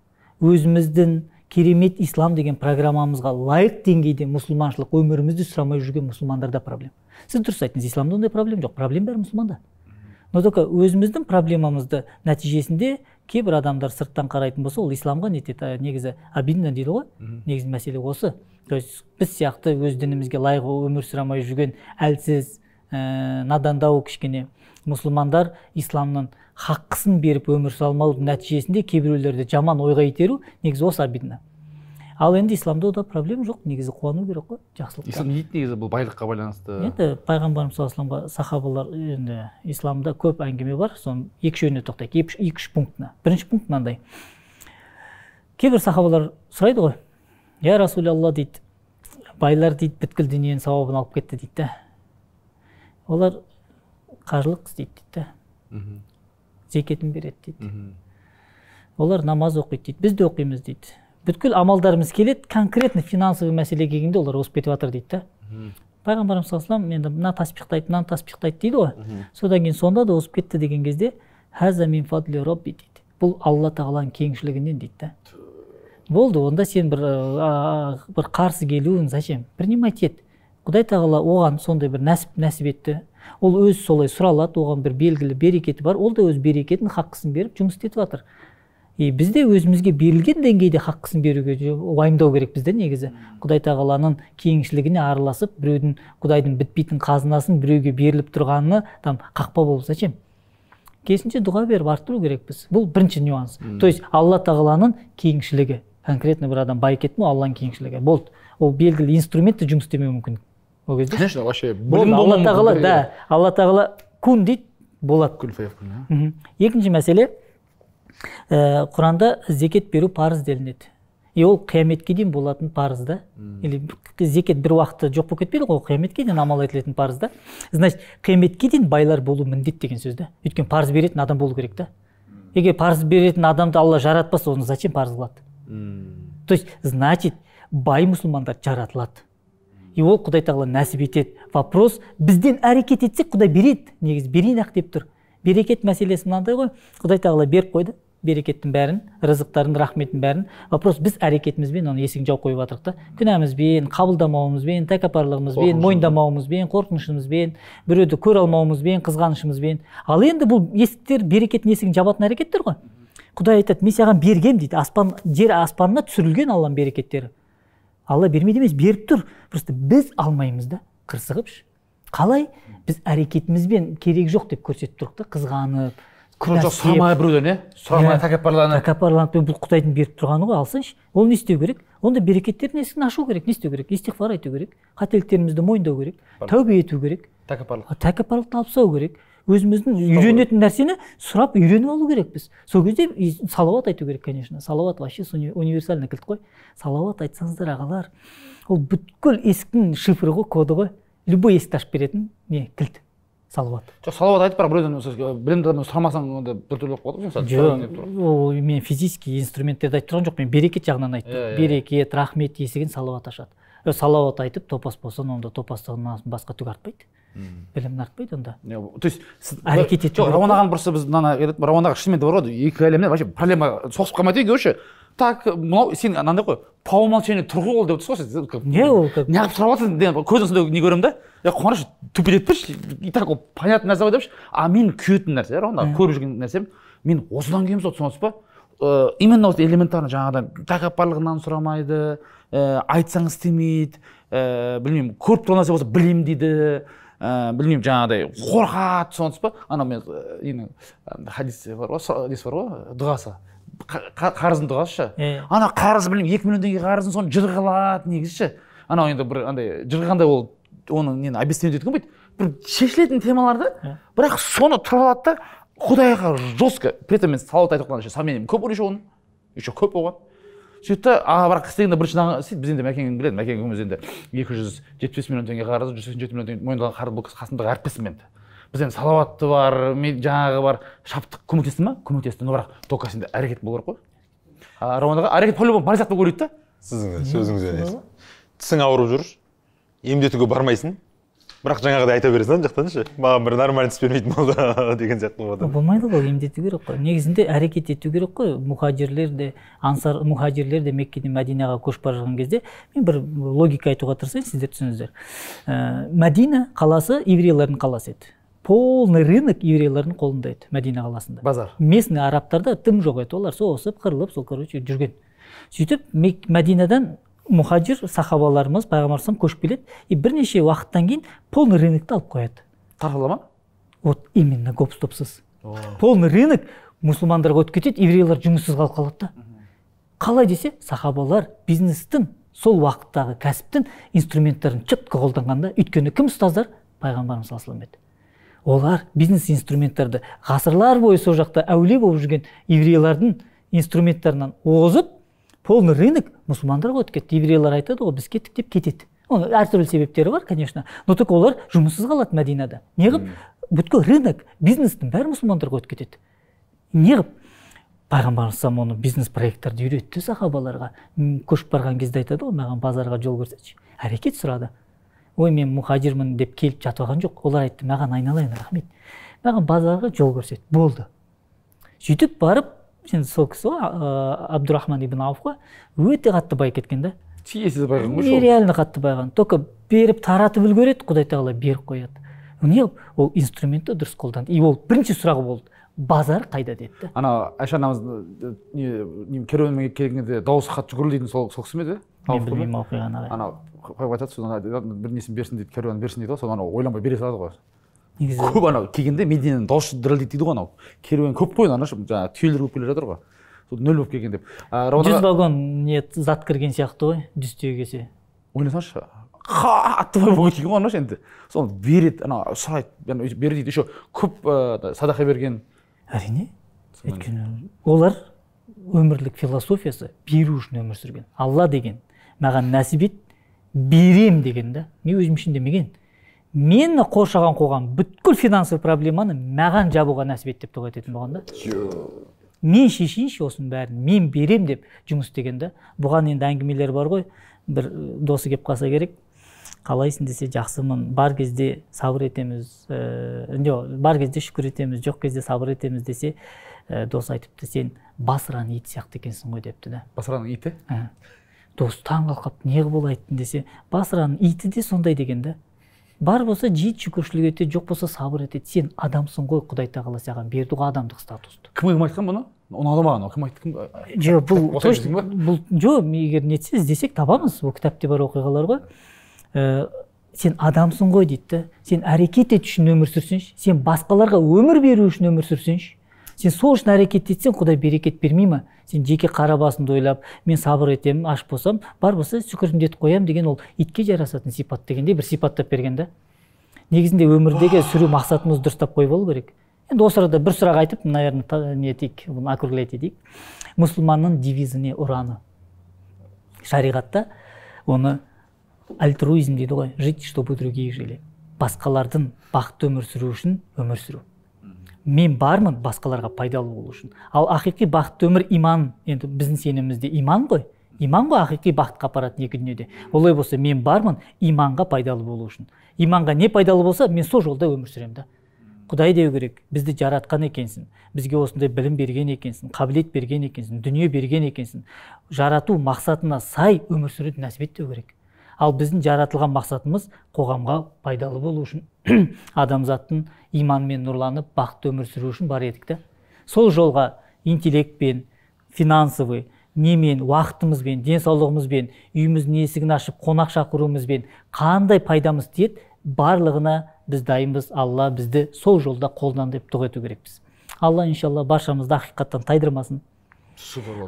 B: өзіміздің керемет ислам деген программамызға лайық деңгейде мұсылманшылық өмірімізді сұрамай жүрген мұсылмандарда проблема сіз дұрыс айттыңыз исламда ондай проблема жоқ. Проблема бәрі мұсылманда. Но только өзіміздің проблемамызды нәтижесінде кейбір адамдар сырттан қарайтын болса ол исламға не етеді? Ә, негізі обидно дейді ғой. Негізі мәселе осы. То есть біз сияқты өз дінімізге лайық өмір сүрамай жүрген әлсіз ә, надандау кішкене мұсылмандар исламның хаққысын беріп өмір сүре алмаудың нәтижесінде кейбіреулерді жаман ойға итеру негізі осы обидно. Ал енді исламда ода проблема жоқ негізі қуану керек қой жақсылыққа.
A: Ислам не дейді негізі бұл байлыққа байланысты?
B: Енді пайғамбарымыз саллаллаху алейhi сахабалар енді исламда көп әңгіме бар соның екі үшеуіне тоқтайық. Екі үш пунктына бірінші пункт мынандай. Кейбір сахабалар сұрайды ғой я расулалла дейді байлар дейді бүткіл дүниенің сауабын алып кетті дейді да олар қажылық істейді дейді да зекетін береді дейді. Олар намаз оқиды дейді. Біз де оқимыз дейді. Бүткіл амалдарымыз келеді. Конкретно финансовый мәселе келгенде олар озып кетіп жатыр дейді да. Пайғамбарымыз саллаллаху алейhi енді мына таспихтайды мынаны таспихтайды дейді ғой. Содан кейін сонда да озып кетті деген кезде хаза мин фадли робби дейді. Бұл алла тағаланың кеңшілігінен дейді да. Болды онда сен бір ә, бір қарсы келуің зачем? Принимать ет құдай тағала оған сондай бір нәсіп нәсіп етті. Ол өзі солай сұралады оған бір белгілі берекеті бар. Ол да өз берекетін хаққысын беріп жұмыс істетіп жатыр. И біз де өзімізге берілген деңгейде хаққысын беруге уайымдау керекпіз да негізі. Құдай тағаланың кеңшілігіне араласып біреудің құдайдың бітпейтін қазынасын біреуге беріліп тұрғанына там қақпа болу зачем керісінше дұға беріп арттыру керекпіз. Бұл бірінші нюанс. То есть алла тағаланың кеңшілігі. Конкретно бір адам бай кетті ма алланың кеңшілігі. Болды. Ол белгілі инструмент те жұмыс істемеуі мүмкін. Ол кезде?
A: Конечно вообще
B: алла тағала да. Алла тағала күн дейді болады. Екінші мәселе құранда зекет беру парыз делінеді. И ол қияметке дейін болатын парыз да. Или зекет бір уақытта жоқ болып кетпейді ғой ол қияметке дейін амал етілетін парыз да. Значит қияметке дейін байлар болу міндет деген сөз да. Өйткені парыз беретін адам болу керек та егер парыз беретін адамды алла жаратпаса оны зачем парыз қылады? То есть значит бай мұсылмандар жаратылады. И ол құдай тағала нәсіп етеді. Вопрос бізден әрекет етсек құдай береді. Негізі берейін ақ деп тұр. Берекет мәселесі мынандай ғой. Құдай тағала беріп қойды. Берекеттің бәрін рызықтарын рахметін бәрін. Вопрос біз әрекетімізбен оны есігін жауып қойып жатырмық та. Күнәмізбен қабылдамауымызбен тәкаппарлығымызбен мойындамауымызбен қорқынышымызбен біреуді көре алмауымызбен қызғанышымызбен. Ал енді бұл есіктер берекеттің есігін жабатын әрекеттер ғой. Құдай айтады мен саған бергем дейді. Аспан жер аспанына түсірілген алланың берекеттері. Алла бермейді емес беріп тұр. Просто біз алмаймыз да қырсығып қалай? Біз әрекетімізбен керек жоқ деп көрсетіп тұрдық та қызғанып
A: жоқ сұрамай біреуден иә сұрамай
B: Иә.
A: тәкаппарланып
B: бұл құдайдың беріп тұрғаны ғой алсайшы ол не істеу керек? Онда берекеттердің есігін ашу керек не істеу керек? Истиғфар айту керек қателіктерімізді мойындау керек тәубе ету керек.
A: Тәкаппарлық.
B: Тәкаппарлықтан алып тастау керек. Өзіміздің үйренетін нәрсені сұрап үйреніп алу керекпіз. Сол кезде салауат айту керек конечно. Салауат вообще уни- универсальный кілт қой. Салауат айтсаңыздар ағалар. Ол бүткіл есіктің шифры ғой коды ғой. Любой есікті ашып беретін не кілт. Салауат.
A: Жоқ салауат айтып бірақ біреуден білімді адамнан сұрамасаң онда біртүрлі болып қалады
B: жоқ ол мен физический инструменттерді айтып тұрған жоқпын. Мен берекет жағынан айттым.
A: Иә, иә.
B: берекет рахмет есігін салауат ашады. Салауат айтып топас болсаң онда топастығынан басқа түк артпайды. Білім артпайды онда?
A: То есть
B: Әрекет ету
A: жоқ рауан ағаның просто біз мына айтады рауан аға шынымен де бар ғой екі әлемде вообще проблема соғысып қалмайды екеуі ше так мынау сен анандай ғой по умолчанию тұр ғой ол деп отырсыз ғой сіз
B: не ол как
A: неғып сұрап жатрсың деген көздің сондай не көремін да? Е қуаныш тупить етпеші и так ол понятный нәрсе ғой депші а мен күйетін нәрсе рауан аға көріп жүрген нәрсем мен осыдан кейін болды түсінесіз ба Э, именно осы элементарно жаңағыдай тәкаппарлығынан сұрамайды ә, айтсаң істемейді ә, білмеймін көріп тұрған нәрсе болса білемін дейді ә, білмеймін жаңағыдай қорқады түсінесіз ба анау мен ненің андай хадис бар ғой несі бар ғой дұғасы Қа- қа- қарыздың дұғасы ше ана қарыз білмеймін екі миллион теңге қарызын соны жырға алады негізі ше. Анау енді бір андай жырғандай ол оның нені объяснение еткен дейді бір шешілетін темаларды бірақ соны тұрып алады да құдайға жестко. При этом мен салауат айтып қалған сомнением көп еще оның? Еще көп болған. Сөйтті а бірақ істегенде бірінші істейді. Біз енді мәкең біледі мәкең екеуміз енді екі жүз жетпіс миллион теңге қарызы жүз сексен жеті миллион теңге мойындаған қарыз бұл қасымдағы әріптесім енді. Біз енді салауатты бар жаңағы бар шаптық көмектесті ма көмектесті. Но бірақ только сенде әрекет болу керек қой. Рауан аға әрекет по любому сияқты болып көрінеді да
C: сіздің сөзіңізден тісің ауырып жүр емдетуге бармайсың. Бірақ жаңағыдай айта бересің ана жақтан ше? Маған бір нормальный тіс бермейтін болды деген сияқты болады
B: болмайды ғой емдету керек қой. Негізінде әрекет ету керек қой. Мұхажирлер де ансар мұхажирлер де меккеден мәдинаға көшіп бара жатқан кезде мен бір логика айтуға тырысайын сіздер түсініңіздер. Ә, мәдина қаласы еврейлердің қаласы еді. Полный рынок еврейлердің қолында еді мәдина қаласында.
A: Базар.
B: Местный арабтарда тым жоқ еді. Олар соғысып қырылып сол короче жүрген. Сөйтіп мәдинадан мұхажир сахабаларымыз пайғамбар көшіп келеді и бірнеше уақыттан кейін полный рынокты алып қояды.
A: Тарқала ма?
B: Вот именно гоп стопсыз полный рынок мұсылмандарға өтіп кетеді еврейлер жұмыссыз қалып қалады да. Қалай десе сахабалар бизнестің сол уақыттағы кәсіптің инструменттерін четко қолданған да өйткені кім ұстаздар? Пайғамбарымыз саллаллаху алейхи олар бизнес инструменттерді ғасырлар бойы сол жақта әулие болып жүрген еврейлердің инструменттерінен озып полный рынок мұсылмандарға өтіп кетті еврейлер айтады ғой біз кеттік деп кетеді оның әртүрлі себептері бар конечно. Но только олар жұмыссыз қалады мәдинада. Неғып бүткіл рынок бизнестің бәрі мұсылмандарға өтіп кетеді. Неғып пайғамбарымыз оны бизнес проекттерді үйретті сахабаларға. Көшіп барған кезде айтады ғой маған базарға жол көрсетші әрекет сұрады. Ой мен мұхажирмін деп келіп жатып алған жоқ. Олар айтты маған айналайын рахмет маған базарға жол көрсет болды. Сөйтіп барып енді сол кісі ғой ә, абдурахман ибн ауф қой. Өте қатты бай кеткен да
A: тиесіз байқаған ғой
B: нереально қатты байыған только беріп таратып үлгереді құдай тағала беріп қояды. Не ол инструментті дұрыс қолданды. И ол бірінші сұрағы болды. Базар қайда деді. Да
A: ана айша анамыз не керуенмен келгенде дауысы қатты жүгірді сол сол кісі ме еді?
B: Мен білмеймін оқиғаны
A: анау қойып айтады содан бір несін берсін дейді керуен берсін дейді ғой соны анау ойланбай бере салады ғой.
B: Негізі.
A: көп анау келгенде мединаның дауысы дірілдейді дейді ғой анау. керуен көп қой ана жаңағы түйелер болып келе жатыр ғой. Сол нөл болып келген деп.
B: Жүз вагон не зат кірген сияқты ғой жүз түйе келсе.
A: Ойласаңызшы қатты бай болып кеткен ғой ана енді. Соны береді ана сұрайды бер дейді еще көп садақа берген.
B: Әрине өйткені олар өмірлік философиясы беру үшін өмір сүрген. Алла деген маған нәсіп ет берем деген да. Мен өзім үшін демеген. Мені қоршаған қоғам бүткіл финансовый проблеманы маған жабуға нәсіп ет деп дұға ететін болған да. Мен шешейінші осының бәрін мен берем деп жұмыс істеген да. Бұған енді әңгімелер бар ғой. Бір досы келіп қалса керек. Қалайсың десе жақсымын. Бар кезде сабыр етеміз ә, жоқ бар кезде шүкір етеміз жоқ кезде сабыр етеміз десе ә, дос айтыпты сен басраның иті сияқты екенсің ғой депті да.
A: Басраның иті?
B: Ә. дос таң қалып қалыпты неғып олай айттың десе басраның иті де сондай деген да. Бар болса жейді шүкіршілік етеді жоқ болса сабыр етеді. Сен адамсың ғой құдай тағала саған берді ғой адамдық статусты.
A: Кім кім айтқан бұны? Ұнады маған кім айтты кім
B: жоқ бұл точно бұл жоқ егер нетсе іздесек табамыз бұл кітапта бар оқиғалар ғой. Сен адамсың ғой дейді да. Сен әрекет ет үшін өмір сүрсеңші сен басқаларға өмір беру үшін өмір сүрсеңші сен сол үшін әрекет етсең құдай берекет бермей ма? Сен жеке қара басыңды ойлап мен сабыр етемін аш болсам бар болса шүкірімді етіп қоямын деген ол итке жарасатын сипат дегендей бір сипаттап берген да. Негізінде өмірдегі сүру мақсатымызды дұрыстап қойып алу керек. Енді осы арада бір сұрақ айтып наверное не етейік бұны округлять етейік. Мұсылманның девизі не ұраны. Шариғатта оны альтруизм дейді ғой жить чтобы другие жили. Басқалардың бақытты өмір сүру үшін өмір сүру. Мен бармын басқаларға пайдалы болу үшін. Ал ақиқи бақытты өмір иман. Енді біздің сенімімізде иман ғой. Иман ғой ақиқи бақытқа апаратын екі дүниеде. Олай болса мен бармын иманға пайдалы болу үшін. Иманға не пайдалы болса мен сол жолда өмір сүремін да. Құдай деу керек бізді жаратқан екенсің бізге осындай білім берген екенсің қабілет берген екенсің дүние берген екенсің. Жарату мақсатына сай өмір сүруді нәсіп ет деу керек. Ал біздің жаратылған мақсатымыз қоғамға пайдалы болу үшін адамзаттың иманмен нұрланып бақытты өмір сүру үшін бар едік та сол жолға интеллектпен финансовый немен уақытымызбен денсаулығымызбен үйіміздің есігін ашып қонақ шақыруымызбен қандай пайдамыз тиеді барлығына біз дайынбыз. Алла бізді сол жолда қолдан деп дұға ету керекпіз. Алла иншалла баршамызды ақиқаттан тайдырмасын.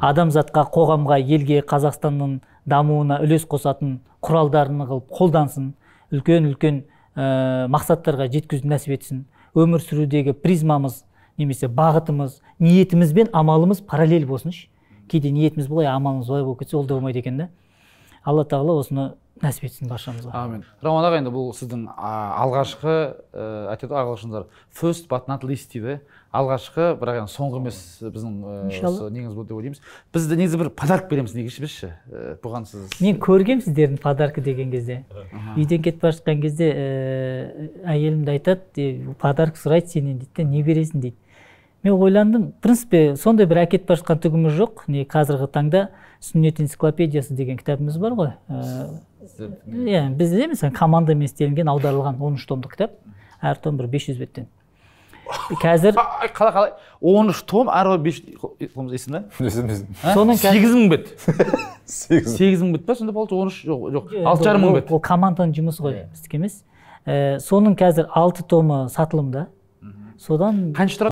B: Адамзатқа қоғамға елге қазақстанның дамуына үлес қосатын құралдарын қылып қолдансын үлкен үлкен ә, мақсаттарға жеткізуді нәсіп етсін. Өмір сүрудегі призмамыз немесе бағытымыз ниетіміз бен амалымыз параллель болсыншы кейде ниетіміз былай амалымыз былай болып кетсе ол да болмайды екен да. Алла тағала осыны нәсіп етсін баршамызға.
A: Әмин роман аға енді бұл сіздің алғашқы ә, айтады ғой ағылшындар first but not least дейді алғашқы бірақ енді соңғы емес біздің ә,
B: Иншалла.
A: осы неңіз болды деп ойлаймыз. Біз де негізі бір подарок береміз ішпесші ә, бұған сіз
B: мен көргем сіздердің подарка деген кезде. Үйден кетіп бара жатқан кезде әйелім де айтады «Е, подарок сұрайды сенен дейді не бересің? дейді. Мен ойландым в принципе сондай бір әкетіп бара жатқан түгіміз жоқ не қазіргі таңда. Сүннет энциклопедиясы деген кітабымыз бар ғой. Ә, иә бізде мысалы командамен істелінген аударылған он үш томдық кітап. Әр том бір бес жүз беттен. Қазір
A: Ай, қалай қалай? он үш том қарай бес да
D: Есіміз
B: соның
A: сегіз мың бет.
D: Сегіз.
A: Мың бет па? Сонда получается он үш жоқ жоқ. Алты жарым мың бет.
B: ол команданың жұмысы ғой біздікі емес Ә, соның қазір алты томы сатылымда. Содан
A: қанша тұрады?